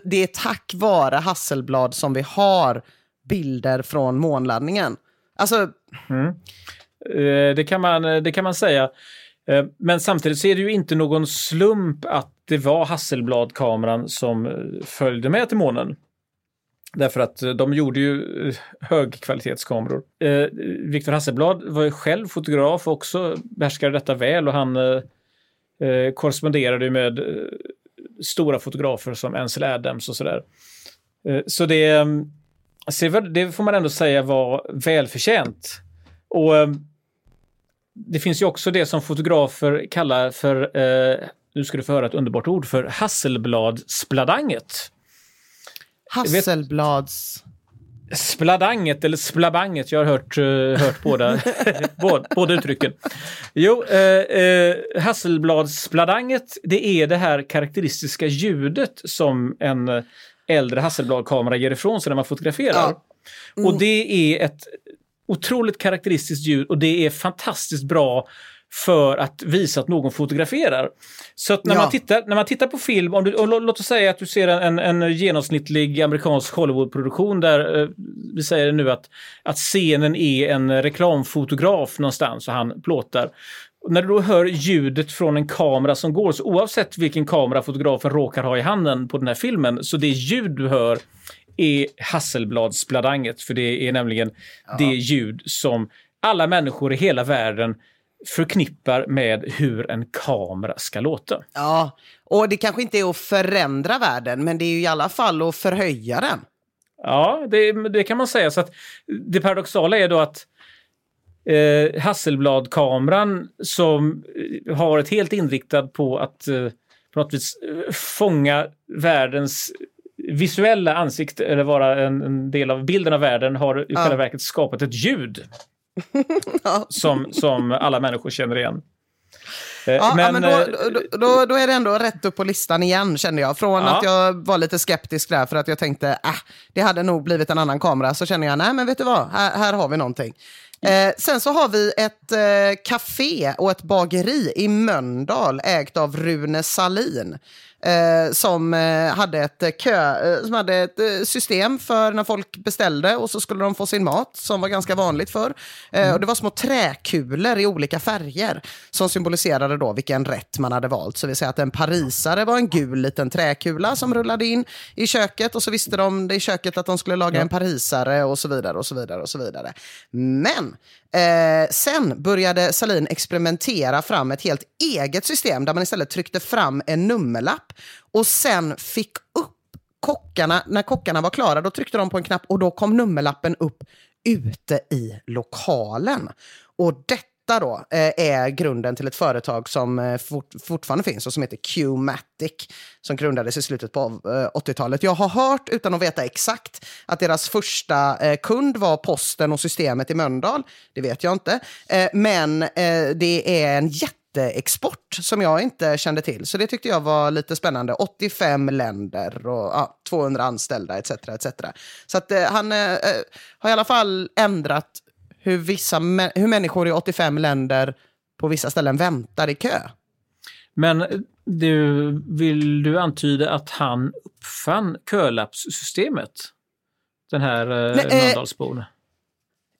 det är tack vare Hasselblad som vi har bilder från månlandningen. Alltså, Eh, Det kan man, det kan man säga. Eh, Men samtidigt så är det ju inte någon slump att det var Hasselblad-kameran som eh, följde med till månen. Därför att eh, de gjorde ju eh, högkvalitetskameror. Eh, Viktor Hasselblad var ju själv fotograf och också behärskade detta väl och han eh, eh korresponderade ju med eh, stora fotografer som Ansel Adams och sådär. Eh, så det, det det får man ändå säga var välförtjänt. Och eh, det finns ju också det som fotografer kallar för, eh, nu ska du få höra ett underbart ord, för Hasselblad-spladanget. Hasselblads... Spladanget eller splabanget, jag har hört, eh, hört båda, [LAUGHS] båda, båda uttrycken. Jo, eh, eh, Hasselbladspladanget, det är det här karaktäristiska ljudet som en äldre Hasselblad-kamera ger ifrån sig när man fotograferar. Ja. Och det är ett otroligt karaktäristiskt ljud och det är fantastiskt bra för att visa att någon fotograferar. Så när, Ja. man, tittar, när man tittar på film, om du, och låt oss säga att du ser en, en, en genomsnittlig amerikansk Hollywoodproduktion där eh, vi säger nu att, att scenen är en reklamfotograf någonstans och han plåtar. När du då hör ljudet från en kamera som går, så oavsett vilken kamera fotografen råkar ha i handen på den här filmen, så det ljud du hör är Hasselbladspladanget, för det är nämligen det ljud som alla människor i hela världen förknippar med hur en kamera ska låta. Ja, och det kanske inte är att förändra världen, men det är ju i alla fall att förhöja den. Ja, det, det kan man säga. Så att det paradoxala är då att eh, Hasselblad-kameran som eh, har varit helt inriktad på att eh, på något vis eh, fånga världens visuella ansikte eller vara en, en del av bilden av världen har i Ja. själva verket skapat ett ljud [LAUGHS] Ja. som, som alla människor känner igen. Eh, Ja, men, men, då, eh, då, då, då är det ändå rätt upp på listan igen, kände jag. Från Ja. att jag var lite skeptisk där, för att jag tänkte, äh, det hade nog blivit en annan kamera, så känner jag, nej men vet du vad, här, här har vi någonting. Eh, sen så har vi ett eh, café och ett bageri i Mölndal ägt av Rune Salin. Eh, som, eh, hade ett, eh, kö, eh, som hade ett eh, system för när folk beställde och så skulle de få sin mat, som var ganska vanligt för. Eh, och det var små träkulor i olika färger som symboliserade då vilken rätt man hade valt. Så vi säger att en parisare var en gul liten träkula som rullade in i köket och så visste de det i köket att de skulle laga en parisare och så vidare och så vidare och så vidare. Men Eh, sen började Salin experimentera fram ett helt eget system där man istället tryckte fram en nummerlapp och sen fick upp kockarna, när kockarna var klara, då tryckte de på en knapp och då kom nummerlappen upp ute i lokalen. Och detta då eh, är grunden till ett företag som eh, fort, fortfarande finns och som heter Qmatic, som grundades i slutet på eh, 80-talet. Jag har hört, utan att veta exakt, att deras första kund var posten och systemet i Mölndal. Det vet jag inte. Men det är en jätteexport som jag inte kände till. Så det tyckte jag var lite spännande. 85 länder och ja, 200 anställda etc. etc. Så att, eh, han eh, eh, har i alla fall ändrat hur, vissa, hur människor i 85 länder på vissa ställen väntar i kö. Men du, vill du antyda att han uppfann kölappssystemet? Den här eh, Nej, eh, Mölndalsbon.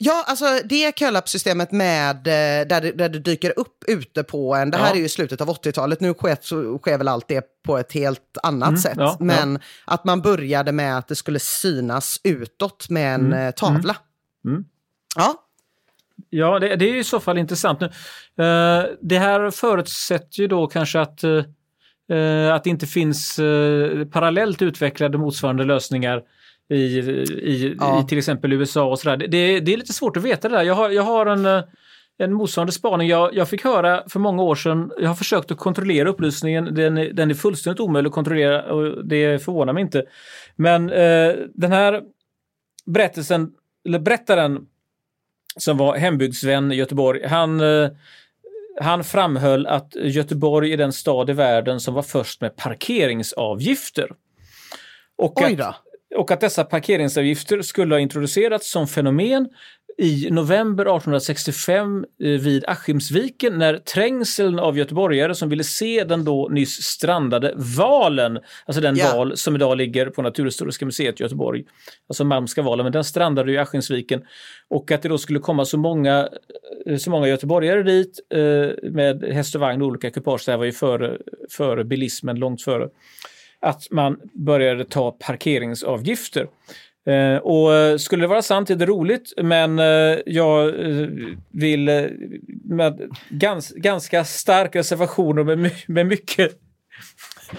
Ja, alltså det kölappssystemet med, eh, där, det, där det dyker upp ute på en, det här Ja. är ju slutet av 80-talet, nu sker, så sker väl allt det på ett helt annat Mm, sätt. ja, men att man började med att det skulle synas utåt med en eh, tavla. Mm. Ja, Ja, det, det är i så fall intressant. nu. Eh, det här förutsätter ju då kanske att, eh, att det inte finns eh, parallellt utvecklade motsvarande lösningar i, i, Ja. i till exempel USA och sådär. Det, det, är lite svårt att veta det där. Jag har, jag har en, eh, en motsvarande spaning. Jag, jag fick höra för många år sedan, jag har försökt att kontrollera upplysningen, den, den är fullständigt omöjlig att kontrollera och det förvånar mig inte. Men eh, den här berättelsen, eller berättaren som var hembygdsvän i Göteborg, han, eh, han framhöll att Göteborg är den stad i världen som var först med parkeringsavgifter. Och oj att, då. Och att dessa parkeringsavgifter skulle ha introducerats som fenomen i november 1865 eh, vid Askimsviken när trängseln av göteborgare som ville se den då nyss strandade valen, alltså den Ja. val som idag ligger på Naturhistoriska museet i Göteborg, alltså Malmska valen, men den strandade i Askimsviken. Och att det då skulle komma så många, eh, så många göteborgare dit eh, med häst och vagn och olika ekipage, det här var ju före, före bilismen, långt före att man började ta parkeringsavgifter. Eh, och eh, skulle det vara sant är det roligt, men eh, jag eh, vill eh, med gans, ganska stark reservation och med, med mycket,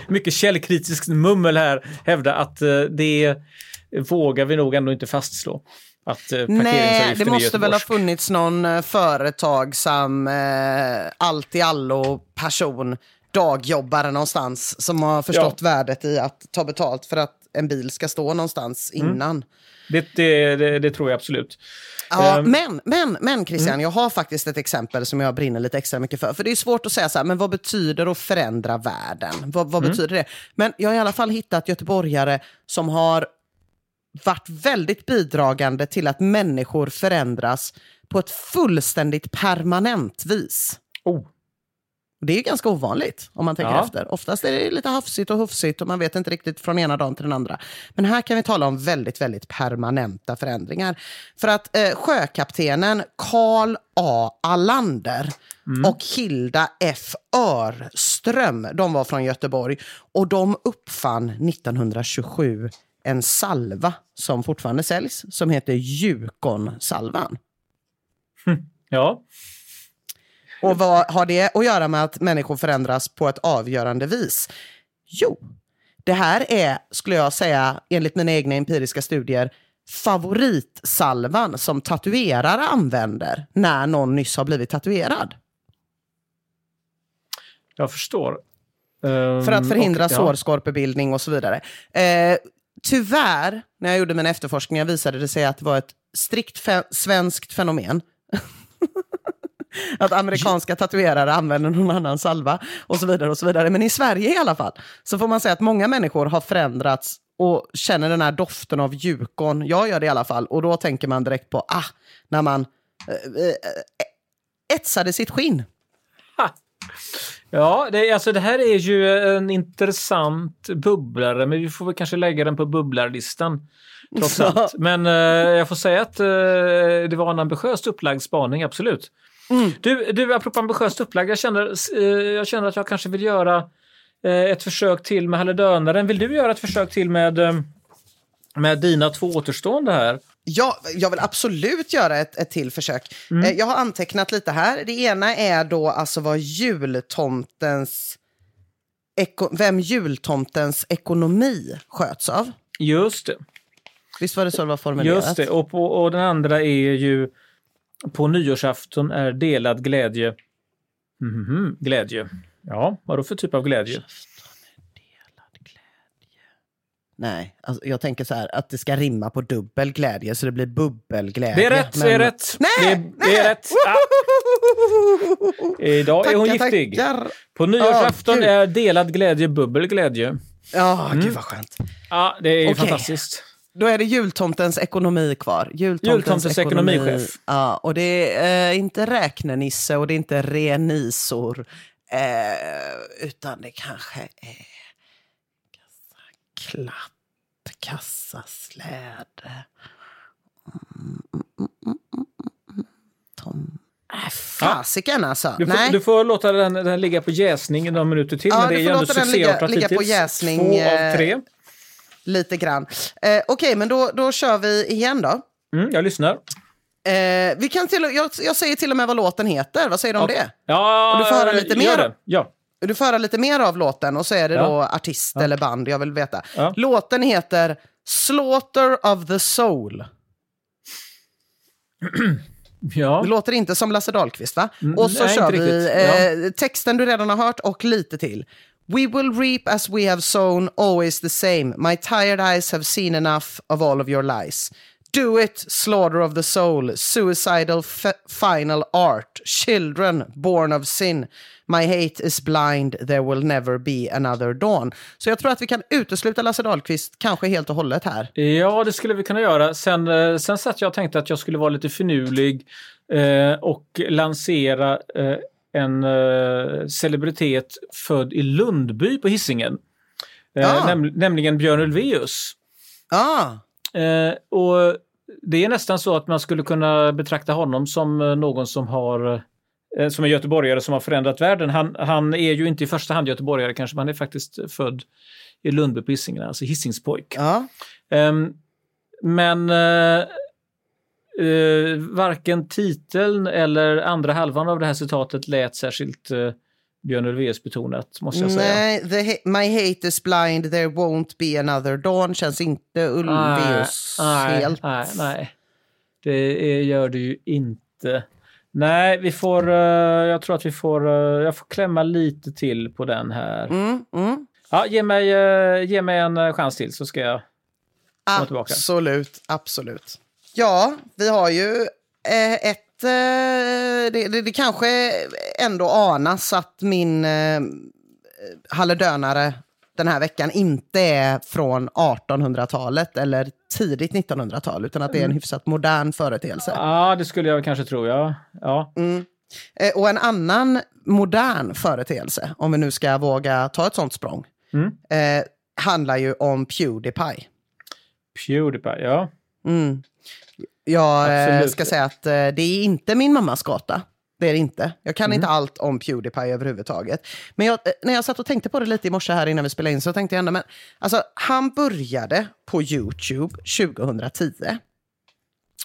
mycket källkritiskt mummel här hävda att eh, det vågar vi nog ändå inte fastslå. Att Nej, det måste väl ha funnits någon företagsam, eh, allt i allo person, dagjobbare någonstans, som har förstått värdet i att ta betalt för att en bil ska stå någonstans innan. Det, det, det, det tror jag absolut. Ja, Ehm. men, men, men Christian, jag har faktiskt ett exempel som jag brinner lite extra mycket för. För det är svårt att säga så här, men vad betyder att förändra världen? Vad, vad betyder det? Men jag har i alla fall hittat göteborgare som har varit väldigt bidragande till att människor förändras på ett fullständigt permanent vis. Oh. Det är ganska ovanligt om man tänker Ja. efter. Oftast är det lite hafsigt och hufsigt och man vet inte riktigt från ena dagen till den andra. Men här kan vi tala om väldigt, väldigt permanenta förändringar. För att eh, sjökaptenen Karl A. Allander och Hilda F. Örström, de var från Göteborg och de uppfann 1927 en salva som fortfarande säljs som heter Jukonsalvan. Ja, Och vad har det att göra med att människor förändras på ett avgörande vis? Jo, det här är, skulle jag säga, enligt mina egna empiriska studier, favoritsalvan som tatuerare använder när någon nyss har blivit tatuerad. jag förstår. För att förhindra och, ja. sårskorpebildning och så vidare. Eh, tyvärr, när jag gjorde mina efterforskningar visade det sig att det var ett strikt fe- svenskt fenomen. [LAUGHS] att amerikanska tatuerare använder någon annan salva och så vidare. och så vidare. Men i Sverige i alla fall så får man säga att många människor har förändrats och känner den här doften av jukon. Jag gör det i alla fall och då tänker man direkt på ah, när man eh, eh, etsade sitt skinn. Ja, det, alltså det här är ju en intressant bubblare, men vi får väl kanske lägga den på bubblarlistan. Trots [LAUGHS] allt. Men eh, jag får säga att eh, det var en ambitiöst upplagd spaning, absolut. Du, du, apropå ambitiöst upplagd, jag känner, eh, jag känner att jag kanske vill göra eh, ett försök till med halledönaren. Vill du göra ett försök till med, eh, med dina två återstående här? Ja, jag vill absolut göra ett, ett till försök. Mm. Eh, Jag har antecknat lite här. Det ena är då alltså vad jultomtens... Eko, vem jultomtens ekonomi sköts av. Just det. Visst var det så det var formulerat? Just det. Och, på, och den andra är ju på nyårsafton är delad glädje. Mhm, glädje. Ja, då för typ av glädje? Nej, alltså, jag tänker så här att det ska rimma på dubbel glädje så det blir bubbelglädje. Det är rätt, det är rätt. Nej, det, är, nej. det är rätt. Ah, [LAUGHS] idag är hon Tackar, giftig. tackar. På nyårsafton gud. är delad glädje bubbelglädje. Ja, Mm. gud vad skönt. Ja, det är Okej. fantastiskt. Då är det jultomtens ekonomi kvar. Jultomtens, Jultomtens ekonomichef. Ja, och det är eh, inte räknenisse och det är inte renisor. Eh, utan det kanske är kassaklapp, kassasläde. Mm, mm, mm, mm, mm. Tom... Äh, fasiken alltså. Du får, Nej. du får låta den, den ligga på jäsning några minuter till. Ja, men det är ju ändå låta den ligga- succéartat ligga på jäsning, Två eh, av tre. Lite grann. Eh, Okej, men då, då kör vi igen då. Mm, jag lyssnar. Eh, vi kan till, jag, jag säger till och med vad låten heter. Vad säger du om det? Ja, Och du får höra lite mer. det. Ja. Du får höra lite mer av låten och så är det Ja. då artist eller band, jag vill veta. Ja. Låten heter Slaughter of the Soul. [CLEARS THROAT] ja. Det låter inte som Lasse Dahlqvist va? Mm, och så nej, kör vi eh, texten du redan har hört och lite till. We will reap as we have sown, always the same. My tired eyes have seen enough of all of your lies. Do it, slaughter of the soul, suicidal f- final art, children born of sin. My hate is blind, there will never be another dawn. Så jag tror att vi kan utesluta Lasse Dahlqvist kanske helt och hållet här. Ja, det skulle vi kunna göra. Sen, eh, sen satt jag och tänkte att jag skulle vara lite finurlig eh, och lansera eh, en eh, celebritet född i Lundby på Hisingen. Eh, Ja. näm nämligen Björn Ulvaeus. Ah, Eh, och det är nästan så att man skulle kunna betrakta honom som eh, någon som har eh, som är göteborgare som har förändrat världen. Han, han är ju inte i första hand göteborgare kanske, men han är faktiskt född i Lundby på Hisingen, alltså Hisingspojk. ja. Ehm, men eh, eh, varken titeln eller andra halvan av det här citatet lät särskilt uh, Björn Ulvaeus betonat, måste jag säga. Nej, the My hate is blind, there won't be another dawn känns inte Ulvaeus nej, helt. nej, nej. Det är, gör det ju inte. Nej, vi får, eh, jag tror att vi får, eh, jag får klämma lite till på den här. Mm, mm. Ja, ge mig, eh, ge mig en eh, chans till så ska jag komma tillbaka. Absolut, absolut. Ja, vi har ju eh, ett... Eh, det, det, det kanske ändå anas att min eh, halledönare den här veckan inte är från 1800-talet eller tidigt 1900-tal, utan att det är en Mm. hyfsat modern företeelse. Ja, det skulle jag kanske tro, ja. ja. Mm. Eh, och en annan modern företeelse, om vi nu ska våga ta ett sånt språng, Mm. eh, handlar ju om Pewdiepie. Pewdiepie, ja. Mm. Jag eh, Absolut. ska säga att eh, det är inte min mammas gata. Det är det inte. Jag kan inte allt om Pewdiepie överhuvudtaget. Men jag, eh, när jag satt och tänkte på det lite i morse här innan vi spelade in så tänkte jag ändå, men alltså han började på YouTube 2010.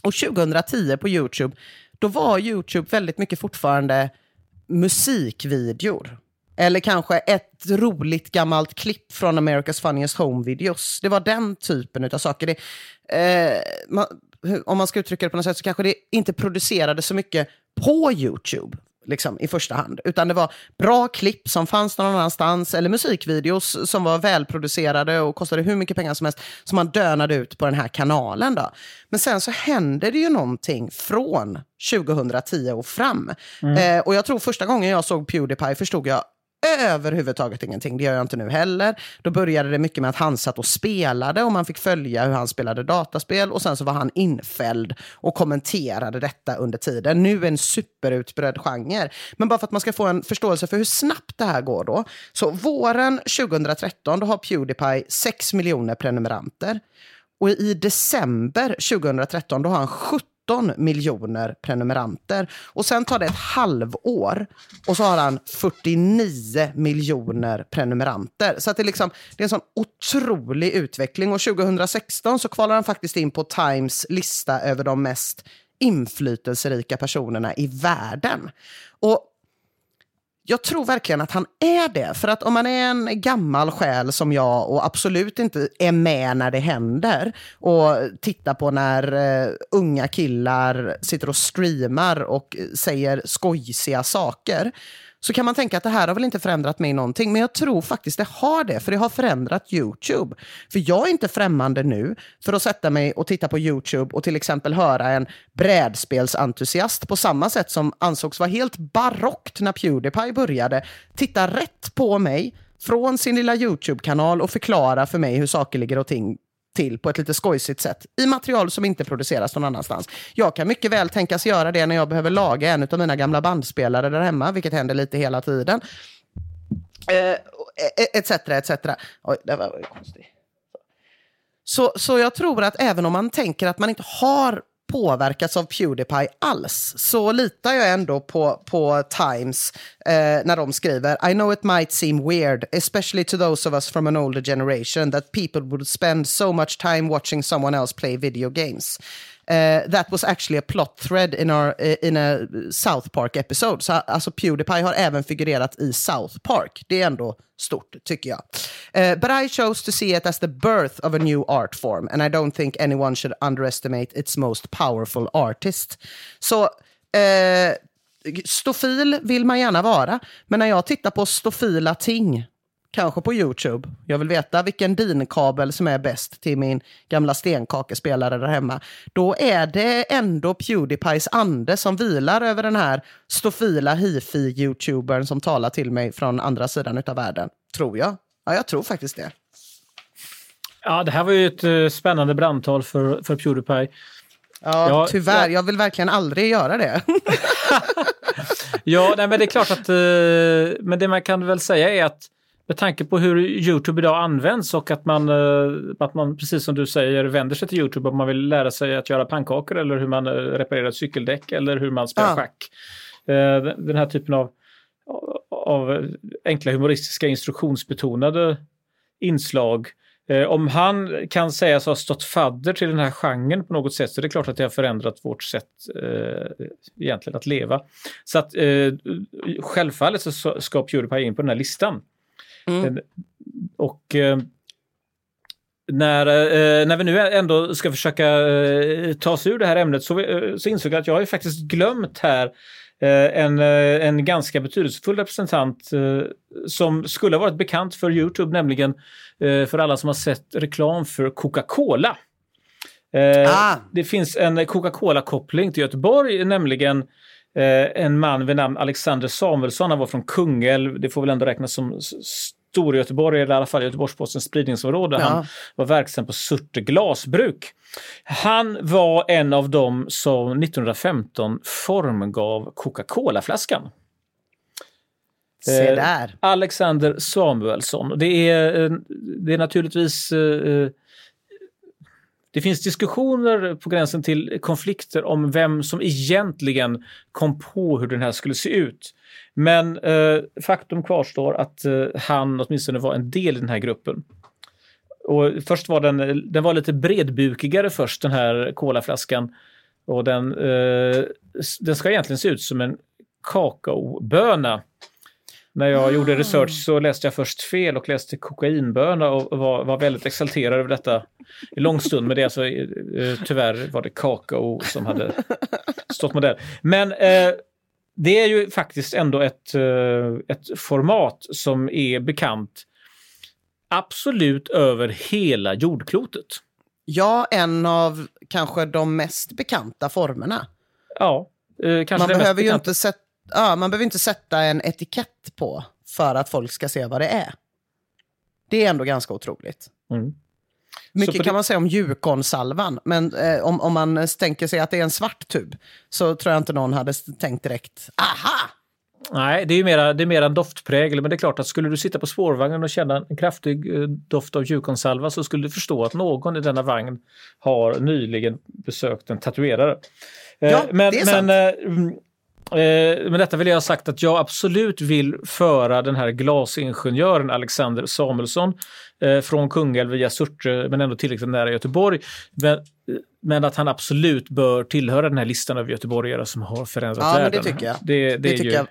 Och 2010 på YouTube, då var YouTube väldigt mycket fortfarande musikvideor. Eller kanske ett roligt gammalt klipp från America's Funniest Home Videos. Det var den typen av saker. Det, eh, man, om man ska uttrycka det på något sätt så kanske det inte producerade så mycket på YouTube. liksom, i första hand. Utan det var bra klipp som fanns någon annanstans eller musikvideos som var välproducerade och kostade hur mycket pengar som helst som man dönade ut på den här kanalen. Då. Men sen så hände det ju någonting från 2010 och fram. Eh, och jag tror första gången jag såg Pewdiepie förstod jag överhuvudtaget ingenting. Det gör jag inte nu heller. Då började det mycket med att han satt och spelade och man fick följa hur han spelade dataspel och sen så var han infälld och kommenterade detta under tiden. Nu en superutbredd genre. Men bara för att man ska få en förståelse för hur snabbt det här går då. Så våren 2013 då har Pewdiepie 6 miljoner prenumeranter. Och i december 2013 då har han 17 miljoner prenumeranter. Och sen tar det ett halvår och så har han 49 miljoner prenumeranter. Så att det, är liksom, det är en sån otrolig utveckling. Och 2016 så kvalar han faktiskt in på Times lista över de mest inflytelserika personerna i världen. Och jag tror verkligen att han är det. För att om man är en gammal själ som jag och absolut inte är med när det händer och tittar på när eh, unga killar sitter och streamar och eh, säger skojsiga saker så kan man tänka att det här har väl inte förändrat mig någonting. Men jag tror faktiskt det har det, för det har förändrat YouTube. För jag är inte främmande nu för att sätta mig och titta på YouTube och till exempel höra en brädspelsentusiast på samma sätt som ansågs vara helt barockt när Pewdiepie började, titta rätt på mig från sin lilla YouTube-kanal och förklara för mig hur saker ligger och ting till på ett lite skojsigt sätt i material som inte produceras någon annanstans. Jag kan mycket väl tänkas göra det när jag behöver laga en av mina gamla bandspelare där hemma, vilket händer lite hela tiden. Eh, eh, etc, etc. Oj, det var konstigt. Så, så jag tror att även om man tänker att man inte har påverkats av Pewdiepie alls så litar jag ändå på, på Times eh, när de skriver I know it might seem weird, especially to those of us from an older generation that people would spend so much time watching someone else play video games. Uh, that was actually a plot thread in, our, uh, in a South Park episode. Så alltså Pewdiepie har även figurerat i South Park. Det är ändå stort, tycker jag. Uh, but I chose to see it as the birth of a new art form and I don't think anyone should underestimate its most powerful artist. Så uh, stofil vill man gärna vara, men när jag tittar på stofila ting kanske på YouTube. Jag vill veta vilken DIN-kabel som är bäst till min gamla stenkakespelare där hemma. Då är det ändå Pewdiepies ande som vilar över den här stofila hifi-youtubern som talar till mig från andra sidan av världen. Tror jag. Ja, jag tror faktiskt det. Ja, det här var ju ett uh, spännande brandtal för, för Pewdiepie. Ja, Ja, tyvärr. ja. Jag vill verkligen aldrig göra det. [LAUGHS] Ja, nej, men det är klart att... eh, men det man kan väl säga är att med tanke på hur Youtube idag används och att man, eh, att man precis som du säger vänder sig till Youtube om man vill lära sig att göra pannkakor eller hur man eh, reparerar ett cykeldäck eller hur man spelar Ja. schack. Eh, Den här typen av, av enkla humoristiska instruktionsbetonade inslag. Om han kan sägas ha stått fadder till den här genren på något sätt så är det klart att det har förändrat vårt sätt eh, egentligen att leva. Så att eh, självfallet så ska Pewdiepie in på den här listan. Mm. Och eh, när, eh, när vi nu ändå ska försöka eh, ta oss ur det här ämnet så, så insåg jag att jag har ju faktiskt glömt här en, en ganska betydelsefull representant som skulle ha varit bekant för Youtube, nämligen för alla som har sett reklam för Coca-Cola. Ah. Det finns en Coca-Cola-koppling till Göteborg, nämligen en man vid namn Alexander Samuelsson. Han var från Kungälv, det får väl ändå räknas som Storgöteborg, eller i alla fall Göteborgs-Postens spridningsområde. Ja. Han var verksam på Surte glasbruk. Han var en av dem som 1915 formgav Coca-Cola-flaskan. Se Eh, där. Alexander Samuelsson. Det är, eh, det är naturligtvis... eh, Det finns diskussioner på gränsen till konflikter om vem som egentligen kom på hur den här skulle se ut. Men eh, faktum kvarstår att eh, han åtminstone var en del i den här gruppen. Och först var den, den var lite bredbukigare först, den här kolaflaskan. Och den, eh, den ska egentligen se ut som en kakaoböna. När jag gjorde research så läste jag först fel och läste kokainböna och var, var väldigt exalterad över detta i lång stund. Men det är alltså, eh, tyvärr var det kakao som hade stått modell. Men eh, det är ju faktiskt ändå ett, eh, ett format som är bekant absolut över hela jordklotet. Ja, en av kanske de mest bekanta formerna. Ja, eh, kanske Man behöver ju inte sätta, ja, man behöver inte sätta en etikett på för att folk ska se vad det är. Det är ändå ganska otroligt. Mm. Mycket kan man säga om Yukon-salvan, men eh, om, om man tänker sig att det är en svart tub så tror jag inte någon hade tänkt direkt, aha! Nej, det är ju mera, det är mera en doftprägel, men det är klart att skulle du sitta på spårvagnen och känna en kraftig eh, doft av Yukonsalva så skulle du förstå att någon i denna vagn har nyligen besökt en tatuerare. Eh, Ja, men, det är sant. men, eh, med detta vill jag ha sagt att jag absolut vill föra den här glasingenjören Alexander Samuelsson eh, från Kungälv via Surte, men ändå tillräckligt nära Göteborg. Men, men att han absolut bör tillhöra den här listan av göteborgare som har förändrat Ja, men världen. det tycker jag. Det, det, Det är tycker ju jag.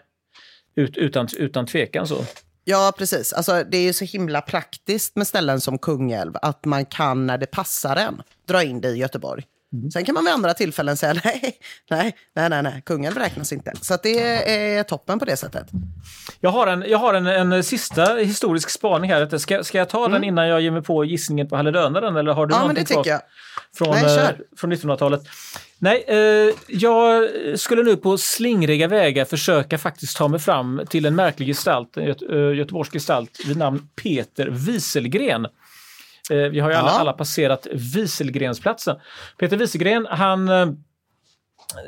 Ut, utan, utan tvekan så. Ja, precis. Alltså, det är ju så himla praktiskt med ställen som Kungälv att man kan när det passar en dra in det i Göteborg. Mm. Sen kan man vid andra tillfällen säga [LAUGHS] nej, nej, nej, nej, nej. Kungälv räknas inte. Så det är toppen på det sättet. Jag har en, jag har en, en sista historisk spaning här. Ska, ska jag ta den innan jag ger mig på gissningen på halledönaren? Eller har du Mm. Ja, men det tycker jag. från, Nej, eh, kör. från 1900-talet? Nej, eh, jag skulle nu på slingriga vägar försöka faktiskt ta mig fram till en märklig gestalt, en göte, eh, göteborgsk gestalt vid namn Peter Wieselgren. Eh, vi har ju alla, Ja. alla passerat Wieselgrensplatsen. Peter Wieselgren, han eh,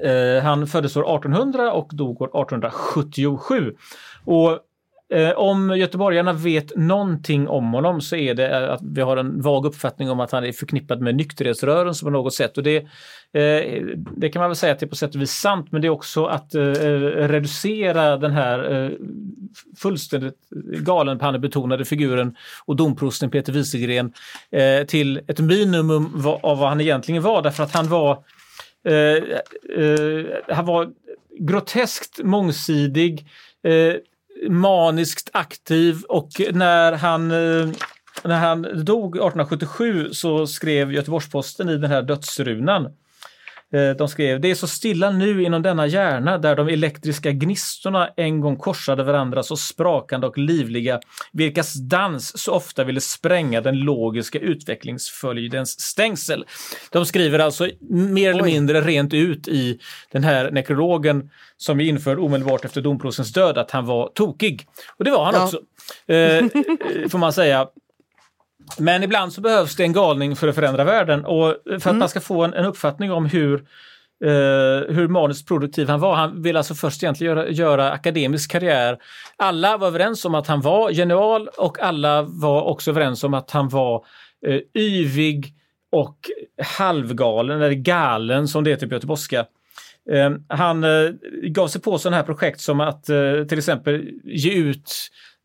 Eh, han föddes år 1800 och dog år 1877. Och Eh, om göteborgarna vet någonting om honom så är det eh, att vi har en vag uppfattning om att han är förknippad med nykterhetsrörelsen på något sätt. Och det, eh, det kan man väl säga att det är på sätt och vis sant, men det är också att eh, reducera den här eh, fullständigt galenpannebetonade figuren och domprosten Peter Wieselgren eh, till ett minimum av vad han egentligen var, därför att han var Eh, eh, han var groteskt mångsidig, eh, maniskt aktiv och när han, eh, när han dog 1877 så skrev Göteborgs-Posten i den här dödsrunan. De skrev, det är så stilla nu inom denna hjärna där de elektriska gnistorna en gång korsade varandra så sprakande och livliga, vilkas dans så ofta ville spränga den logiska utvecklingsföljdens stängsel. De skriver alltså mer eller Oj. mindre rent ut i den här nekrologen som vi införde omedelbart efter domprostens död att han var tokig. Och det var han Ja. också, eh, eh, får man säga. Men ibland så behövs det en galning för att förändra världen och för att man ska få en, en uppfattning om hur, eh, hur maniskt produktiv han var. Han ville alltså först egentligen göra, göra akademisk karriär. Alla var överens om att han var genial och alla var också överens om att han var eh, yvig och halvgalen, eller galen som det heter på göteborgska. Eh, han eh, gav sig på sådana här projekt som att till exempel ge ut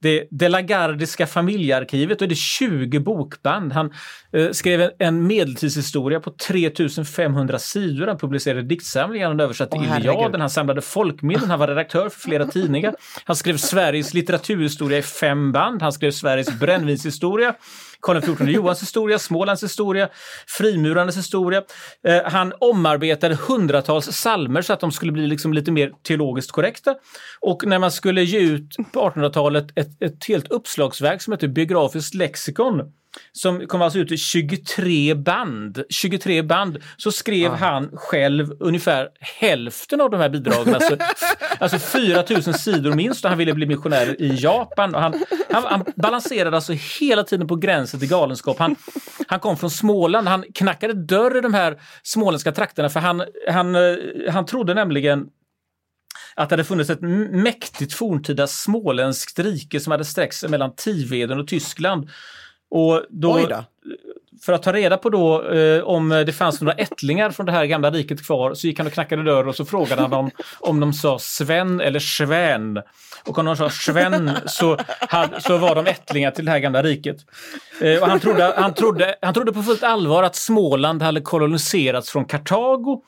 det, det Lagardiska familjearkivet och det är 20 bokband. Han eh, skrev en, medeltidshistoria på 3500 sidor. Han publicerade diktsamlingar, han översatte herregud. Iliaden, han samlade folkminnen, han var redaktör för flera tidningar. Han skrev Sveriges litteraturhistoria i fem band. Han skrev Sveriges brännvinshistoria. Karl XIV Johans historia, Smålands historia, frimurarnas historia. Eh, han omarbetade hundratals salmer så att de skulle bli liksom lite mer teologiskt korrekta. Och när man skulle ge ut på 1800-talet ett, ett helt uppslagsverk som heter Biografiskt lexikon som kom alltså ut i 23 band. 23 band. Så skrev han själv ungefär hälften av de här bidragen. Alltså, alltså 4000 sidor minst och han ville bli missionär i Japan. Och han, han, han balanserade alltså hela tiden på gränsen till galenskap. Han, han kom från Småland. Han knackade dörr i de här småländska trakterna för han, han, eh, han trodde nämligen att det hade funnits ett mäktigt forntida småländskt rike som hade sträckt sig mellan Tiveden och Tyskland. Och då, Oj då. för att ta reda på då eh, om det fanns några ättlingar från det här gamla riket kvar så gick han och knackade dörr och så frågade han dem om de sa Sven eller Sven. Och om de sa Sven så, hade, så var de ättlingar till det här gamla riket. Eh, och han, trodde, han, trodde, han trodde på fullt allvar att Småland hade koloniserats från Kartago.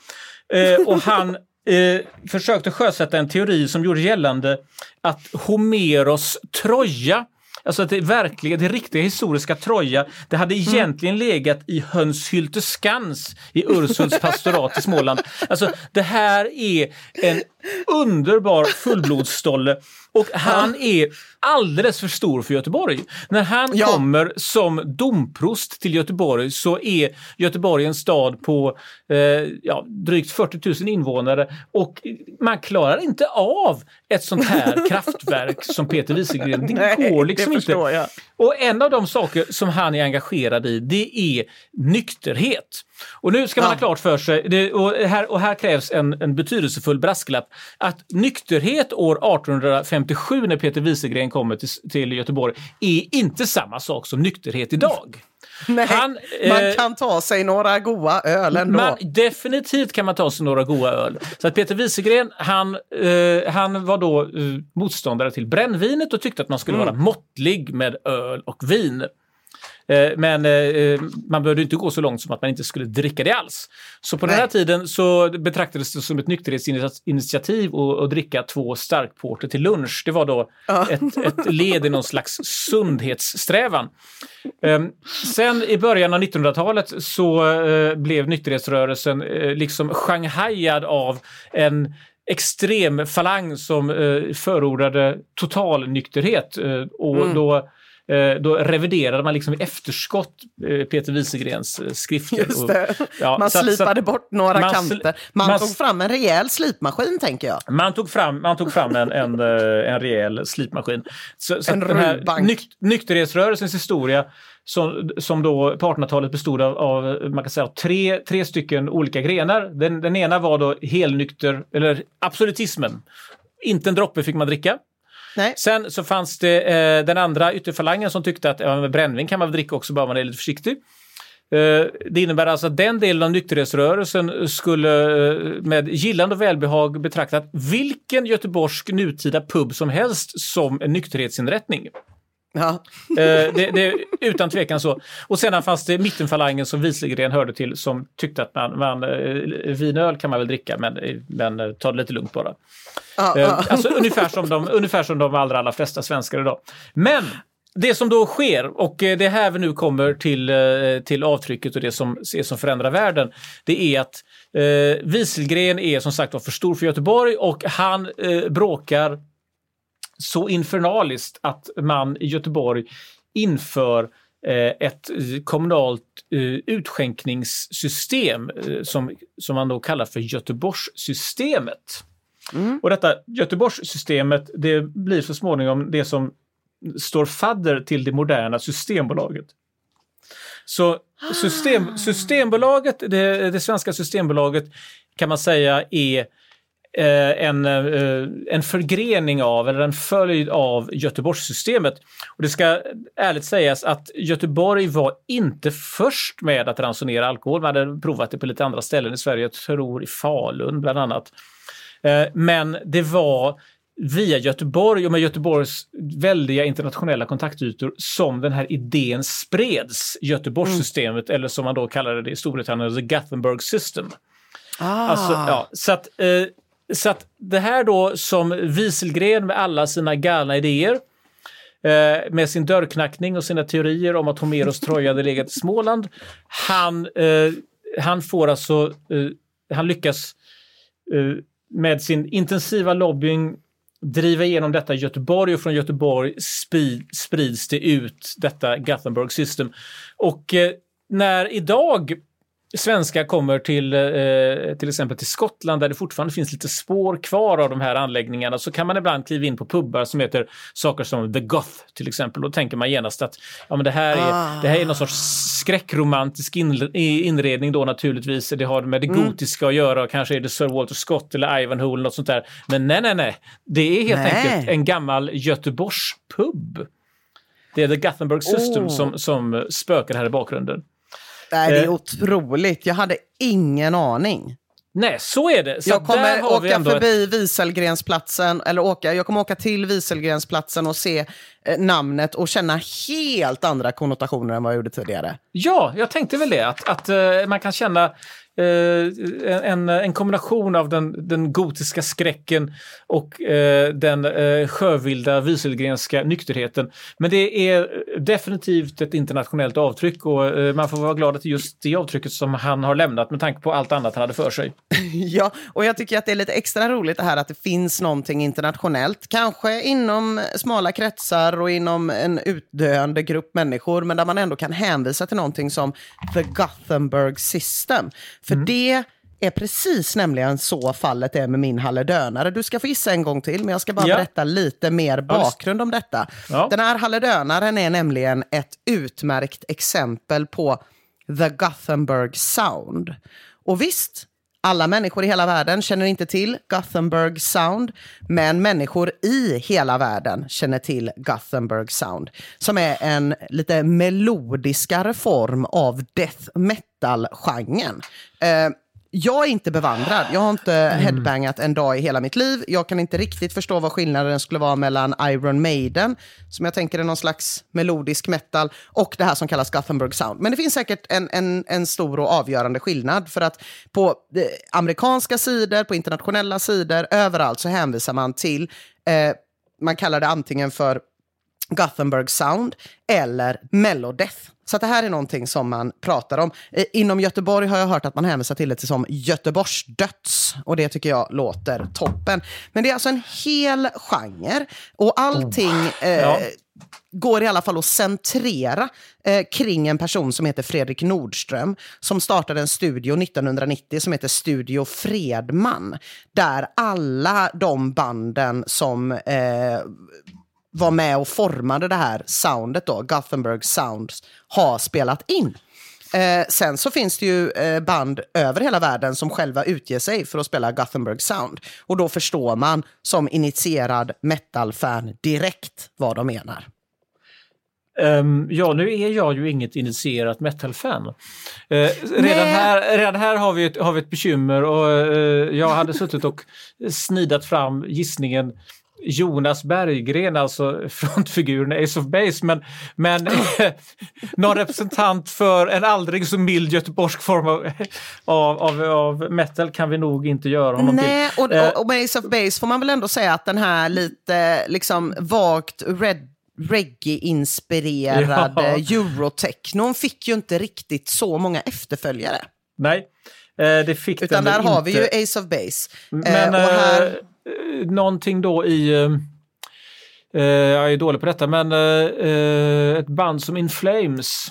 Eh, och han eh, försökte sjösätta en teori som gjorde gällande att Homeros Troja Alltså att det verkligen, det riktiga historiska Troja, det hade Mm. egentligen legat i Hönshylte skans i Urshults pastorat i Småland. Alltså det här är en underbar fullblodsstolle och han är alldeles för stor för Göteborg. När han Ja. kommer som domprost till Göteborg så är Göteborg en stad på eh, ja, drygt 40 000 invånare och man klarar inte av ett sånt här [LAUGHS] kraftverk som Peter Wieselgren. Det Nej, går det liksom inte. förstår jag. Och en av de saker som han är engagerad i, det är nykterhet. Och nu ska man Ja. ha klart för sig, det, och, här, och här krävs en, en betydelsefull brasklapp, att nykterhet år 1857 när Peter Wieselgren kommer till, till Göteborg är inte samma sak som nykterhet idag. [LAUGHS] Nej, Han, man eh, kan ta sig några goa öl ändå. Man, definitivt kan man ta sig några goda öl. Så att Peter Wieselgren, han, eh, han var då eh, motståndare till brännvinet och tyckte att man skulle vara måttlig med öl och vin. Eh, Men eh, man behövde inte gå så långt som att man inte skulle dricka det alls. Så på den här Nej. tiden så betraktades det som ett nykterhetsinitiativ att, att dricka två starkporter till lunch. Det var då ett, ett led i någon slags sundhetssträvan. Ehm, Sen i början av 1900-talet så eh, blev nykterhetsrörelsen eh, liksom shanghajad av en extrem falang som eh, förordade total nykterhet. Eh, och då, eh, då reviderade man liksom i efterskott eh, Peter Wieselgrens eh, skrifter. Just det. Och- ja, man så att- så slipade bort några man kanter. Man, man tog fram en rejäl slipmaskin, tänker jag. Man tog fram, man tog fram en, en, eh, en rejäl slipmaskin. Så, så En den här nyk, nykterhetsrörelsens historia som, som då på 1800-talet bestod av, av man kan säga, tre, tre stycken olika grenar. Den, den ena var då helnykter, eller absolutismen. Inte en droppe fick man dricka. Nej. Sen så fanns det eh, den andra ytterfalangen som tyckte att ja, brännvin kan man väl dricka också bara man är lite försiktig. Eh, Det innebär alltså att den delen av nykterhetsrörelsen skulle eh, med gillande och välbehag betrakta vilken göteborgsk nutida pub som helst som en nykterhetsinrättning. Ja. Eh, det, det är utan tvekan så. Och sedan fanns det mittenfalangen som Wieselgren hörde till som tyckte att man, man vinöl kan man väl dricka men, men ta det lite lugnt bara. Ja. Alltså ungefär som, de, ungefär som de allra, allra flesta svenskar idag. Men det som då sker, och eh, det är här vi nu kommer till, eh, till avtrycket och det som, som förändrar världen, det är att eh, Wieselgren är som sagt var för stor för Göteborg och han eh, bråkar så infernaliskt att man i Göteborg inför ett kommunalt utskänkningssystem som, som man då kallar för Göteborgssystemet. Och detta Göteborgssystemet det blir så småningom det som står fadder till det moderna Systembolaget. Så system, Systembolaget, det, det svenska Systembolaget kan man säga är eh, en, eh, en förgrening av, eller en följd av Göteborgssystemet. Och det ska ärligt sägas att Göteborg var inte först med att ransonera alkohol. Man hade provat det på lite andra ställen i Sverige, jag tror i Falun bland annat. Eh, Men det var via Göteborg och med Göteborgs väldiga internationella kontaktytor som den här idén spreds. Göteborgssystemet eller som man då kallade det i Storbritannien, the Gothenburg system. Ah. Alltså, ja, så, att, eh, så att det här då som Wieselgren med alla sina galna idéer eh, med sin dörrknackning och sina teorier om att Homeros Troja hade legat i Småland. Han, eh, han får alltså, eh, han lyckas eh, med sin intensiva lobbying driva igenom detta i Göteborg och från Göteborg sprids det ut detta Gothenburg system. Och eh, när idag svenskar kommer till eh, till exempel till Skottland där det fortfarande finns lite spår kvar av de här anläggningarna så kan man ibland kliva in på pubbar som heter saker som The Goth till exempel. Då tänker man genast att ja, men det, här är, det här är någon sorts skräckromantisk in, inredning då naturligtvis. Det har med det gotiska att göra och kanske är det Sir Walter Scott eller Ivanhoe eller något sånt där. Men nej, nej, nej. Det är helt Nej. enkelt en gammal Göteborgspub. Det är The Gothenburg System Oh. som, som spökar här i bakgrunden. Nej, det är Eh. otroligt. Jag hade ingen aning. Nej, så är det. Så jag kommer åka ändå ett- förbi Wieselgrensplatsen, eller åka, jag kommer åka till Wieselgrensplatsen och se eh, namnet och känna helt andra konnotationer än vad jag gjorde tidigare. Ja, jag tänkte väl det. Att, att eh, man kan känna Eh, en, en kombination av den, den gotiska skräcken och eh, den eh, sjövilda Wieselgrenska nykterheten. Men det är definitivt ett internationellt avtryck och eh, man får vara glad att det är just det avtrycket som han har lämnat med tanke på allt annat han hade för sig. [LAUGHS] Ja, och jag tycker att det är lite extra roligt det här att det finns någonting internationellt. Kanske inom smala kretsar och inom en utdöende grupp människor, men där man ändå kan hänvisa till någonting som the Gothenburg system. För det är precis nämligen så fallet är med min halledönare. Du ska få gissa en gång till, men jag ska bara Ja. berätta lite mer bakgrund om detta. Ja. Den här halledönaren är nämligen ett utmärkt exempel på the Gothenburg sound. Och visst, alla människor i hela världen känner inte till Gothenburg Sound, men människor i hela världen känner till Gothenburg Sound, som är en lite melodiskare form av death metal-genren. Eh, jag är inte bevandrad. Jag har inte headbangat en dag i hela mitt liv. Jag kan inte riktigt förstå vad skillnaden skulle vara mellan Iron Maiden, som jag tänker är någon slags melodisk metal, och det här som kallas Gothenburg Sound. Men det finns säkert en, en, en stor och avgörande skillnad. För att på eh, amerikanska sidor, på internationella sidor, överallt så hänvisar man till, eh, man kallar det antingen för Gothenburg Sound eller Mellodeath. Så det här är någonting som man pratar om. Eh, Inom Göteborg har jag hört att man hänvisar till det som Göteborgsdöds och det tycker jag låter toppen. Men det är alltså en hel genre och allting eh, Ja. går i alla fall att centrera eh, kring en person som heter Fredrik Nordström som startade en studio 1990 som heter Studio Fredman. Där alla de banden som eh, var med och formade det här soundet då, Gothenburg Sounds, har spelat in. Eh, sen så finns det ju eh, band över hela världen som själva utger sig för att spela Gothenburg Sound. Och då förstår man som initierad metal-fan direkt vad de menar. Ehm, ja, nu är jag ju inget initierat metal-fan. Eh, redan, här, redan här har vi ett, har vi ett bekymmer och eh, jag hade suttit och snidat fram gissningen Jonas Berggren, alltså [LAUGHS] frontfiguren i Ace of Base, men, men [LAUGHS] någon representant för en aldrig så mild göteborgsk form av, av, av, av metal kan vi nog inte göra honom Nej, till. och, Eh, och, och med Ace of Base får man väl ändå säga att den här lite liksom vagt red, reggae-inspirerade Ja. eurotechnon fick ju inte riktigt så många efterföljare. nej, eh, det fick Utan den där väl har vi inte. ju Ace of Base. Eh, Men och här, eh, någonting då i... Eh, eh, jag är dålig på detta, men eh, eh, ett band som In Flames.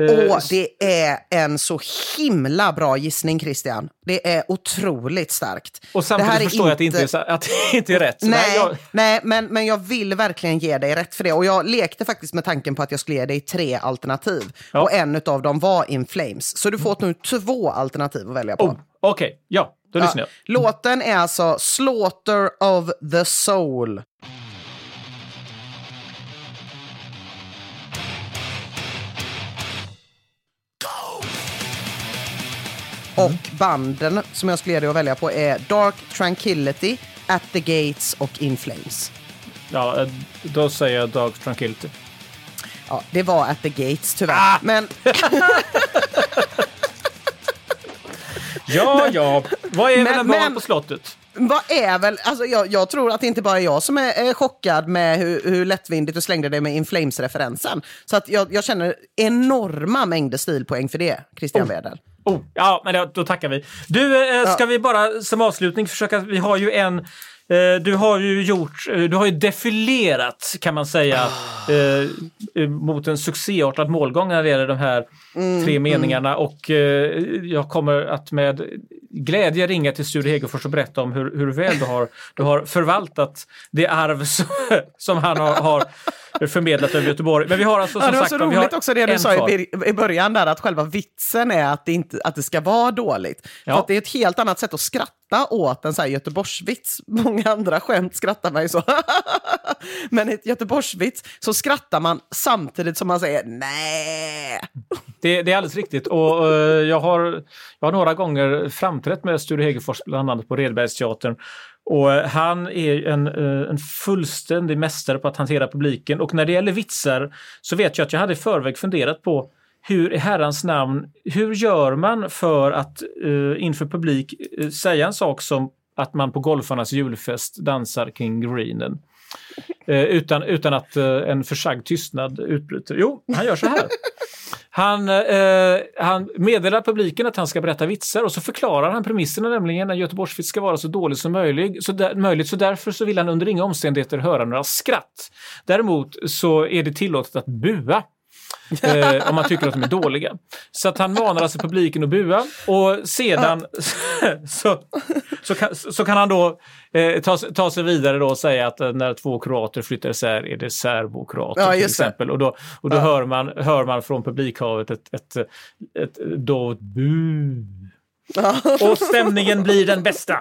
Eh, Åh, det är en så himla bra gissning, Christian. Det är otroligt starkt. och samtidigt det här är förstår jag inte att det inte [LAUGHS] är rätt. Nej, jag, nej men, men jag vill verkligen ge dig rätt för det. Och jag lekte faktiskt med tanken på att jag skulle ge dig tre alternativ. Ja. Och en av dem var In Flames. Så du får nu två alternativ att välja på. oh, Okej, ja, då lyssnar jag. Låten är alltså Slaughter of the Soul. Och banden som jag skulle ge dig att välja på är Dark Tranquility, At the Gates och In Flames. Ja, eh, då säger jag Dark Tranquility. Ja, det var At the Gates tyvärr. Ah! Men [LAUGHS] Ja, ja. Vad är Men- väl en men- på slottet? vad är väl, alltså jag, jag tror att det inte bara är jag som är, är chockad med hur, hur lättvindigt du slängde det med In Flames-referensen. Så att jag, jag känner enorma mängder stilpoäng för det, Christian Wedel. Oh, ja, men då, då tackar vi. Du, eh, ska vi bara som avslutning försöka... Vi har ju en... Eh, du har ju gjort... Eh, du har ju defilerat, kan man säga, eh, mot en succéartad målgång när det gäller de här tre meningarna. Och eh, jag kommer att med glädje ringa till Sture Hegerfors och berätta om hur, hur väl du har, du har förvaltat det arv som, som han har, har förmedlat över Göteborg. Men vi har alltså som Ja, det var sagt så va, vi roligt också det du sa i, i början där, att själva vitsen är att det, inte, att det ska vara dåligt. Ja. För att det är ett helt annat sätt att skratta åt en så här Göteborgsvits. Många andra skämt skrattar man ju så. [LAUGHS] Men i ett Göteborgsvits så skrattar man samtidigt som man säger nej. Det, det är alldeles riktigt och eh, jag, har, jag har några gånger framträtt med Sture Hegerfors bland annat på Redbergsteatern. Och eh, han är en, eh, en fullständig mästare på att hantera publiken och när det gäller vitsar så vet jag att jag hade i förväg funderat på hur i herrans namn, hur gör man för att uh, inför publik uh, säga en sak som att man på golfarnas julfest dansar kring greenen? Eh, utan, utan att eh, en försagd tystnad utbryter. Jo, han gör så här. Han, eh, han meddelar publiken att han ska berätta vitsar och så förklarar han premisserna nämligen att Göteborgsvits ska vara så dålig som möjligt. Så, där, möjligt. så därför så vill han under inga omständigheter höra några skratt. Däremot så är det tillåtet att bua. eh, om man tycker att de är dåliga. Så att han manar alltså publiken att bua och sedan [LAUGHS] så, så, kan, så kan han då eh, ta, ta sig vidare då och säga att eh, när två kroater flyttar isär är det serbokroater Ja, till exempel. Och då, och då hör, man, hör man från publikhavet ett, ett, ett, ett bu. Och stämningen blir den bästa.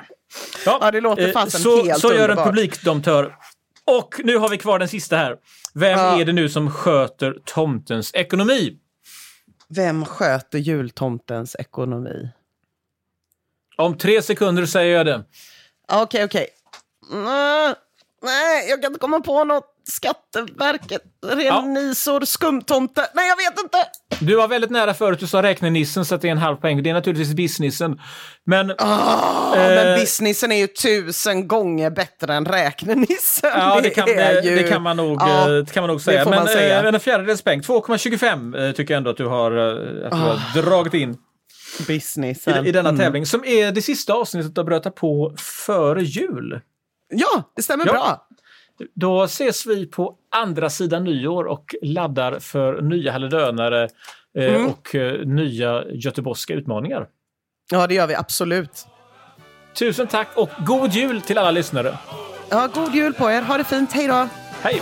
Ja, det låter eh, fasen så, helt Så gör en underbart. publikdomtör. Och nu har vi kvar den sista här. Vem Ja. är det nu som sköter tomtens ekonomi? Vem sköter jultomtens ekonomi? Om tre sekunder säger jag det. Ja, Okej, okej. Mm, Nej, jag kan inte komma på något. Skatteverket, revisor, skumtomte. Nej, jag vet inte. Du var väldigt nära förut, du sa räknenissen så att det är en halv poäng. Det är naturligtvis businessen. Men Ah, Eh, men businessen är ju tusen gånger bättre än räknenissen. ja, det kan, det, ju- det kan, man nog, Ja, eh, det kan man nog säga. får Men man säga. eh, en fjärdedels poäng, 2,25 eh, tycker jag ändå att du har, att du Ah. har dragit in businessen. i, i denna Mm. tävling. Som är det sista avsnittet av Bröta på före jul. Ja, det stämmer Ja. bra. Då ses vi på andra sidan nyår och laddar för nya halledönare eh, Mm. och eh, nya göteborgska utmaningar. Ja, det gör vi absolut. Tusen tack och god jul till alla lyssnare. Ja, god jul på er. Ha det fint. Hej då. Hej!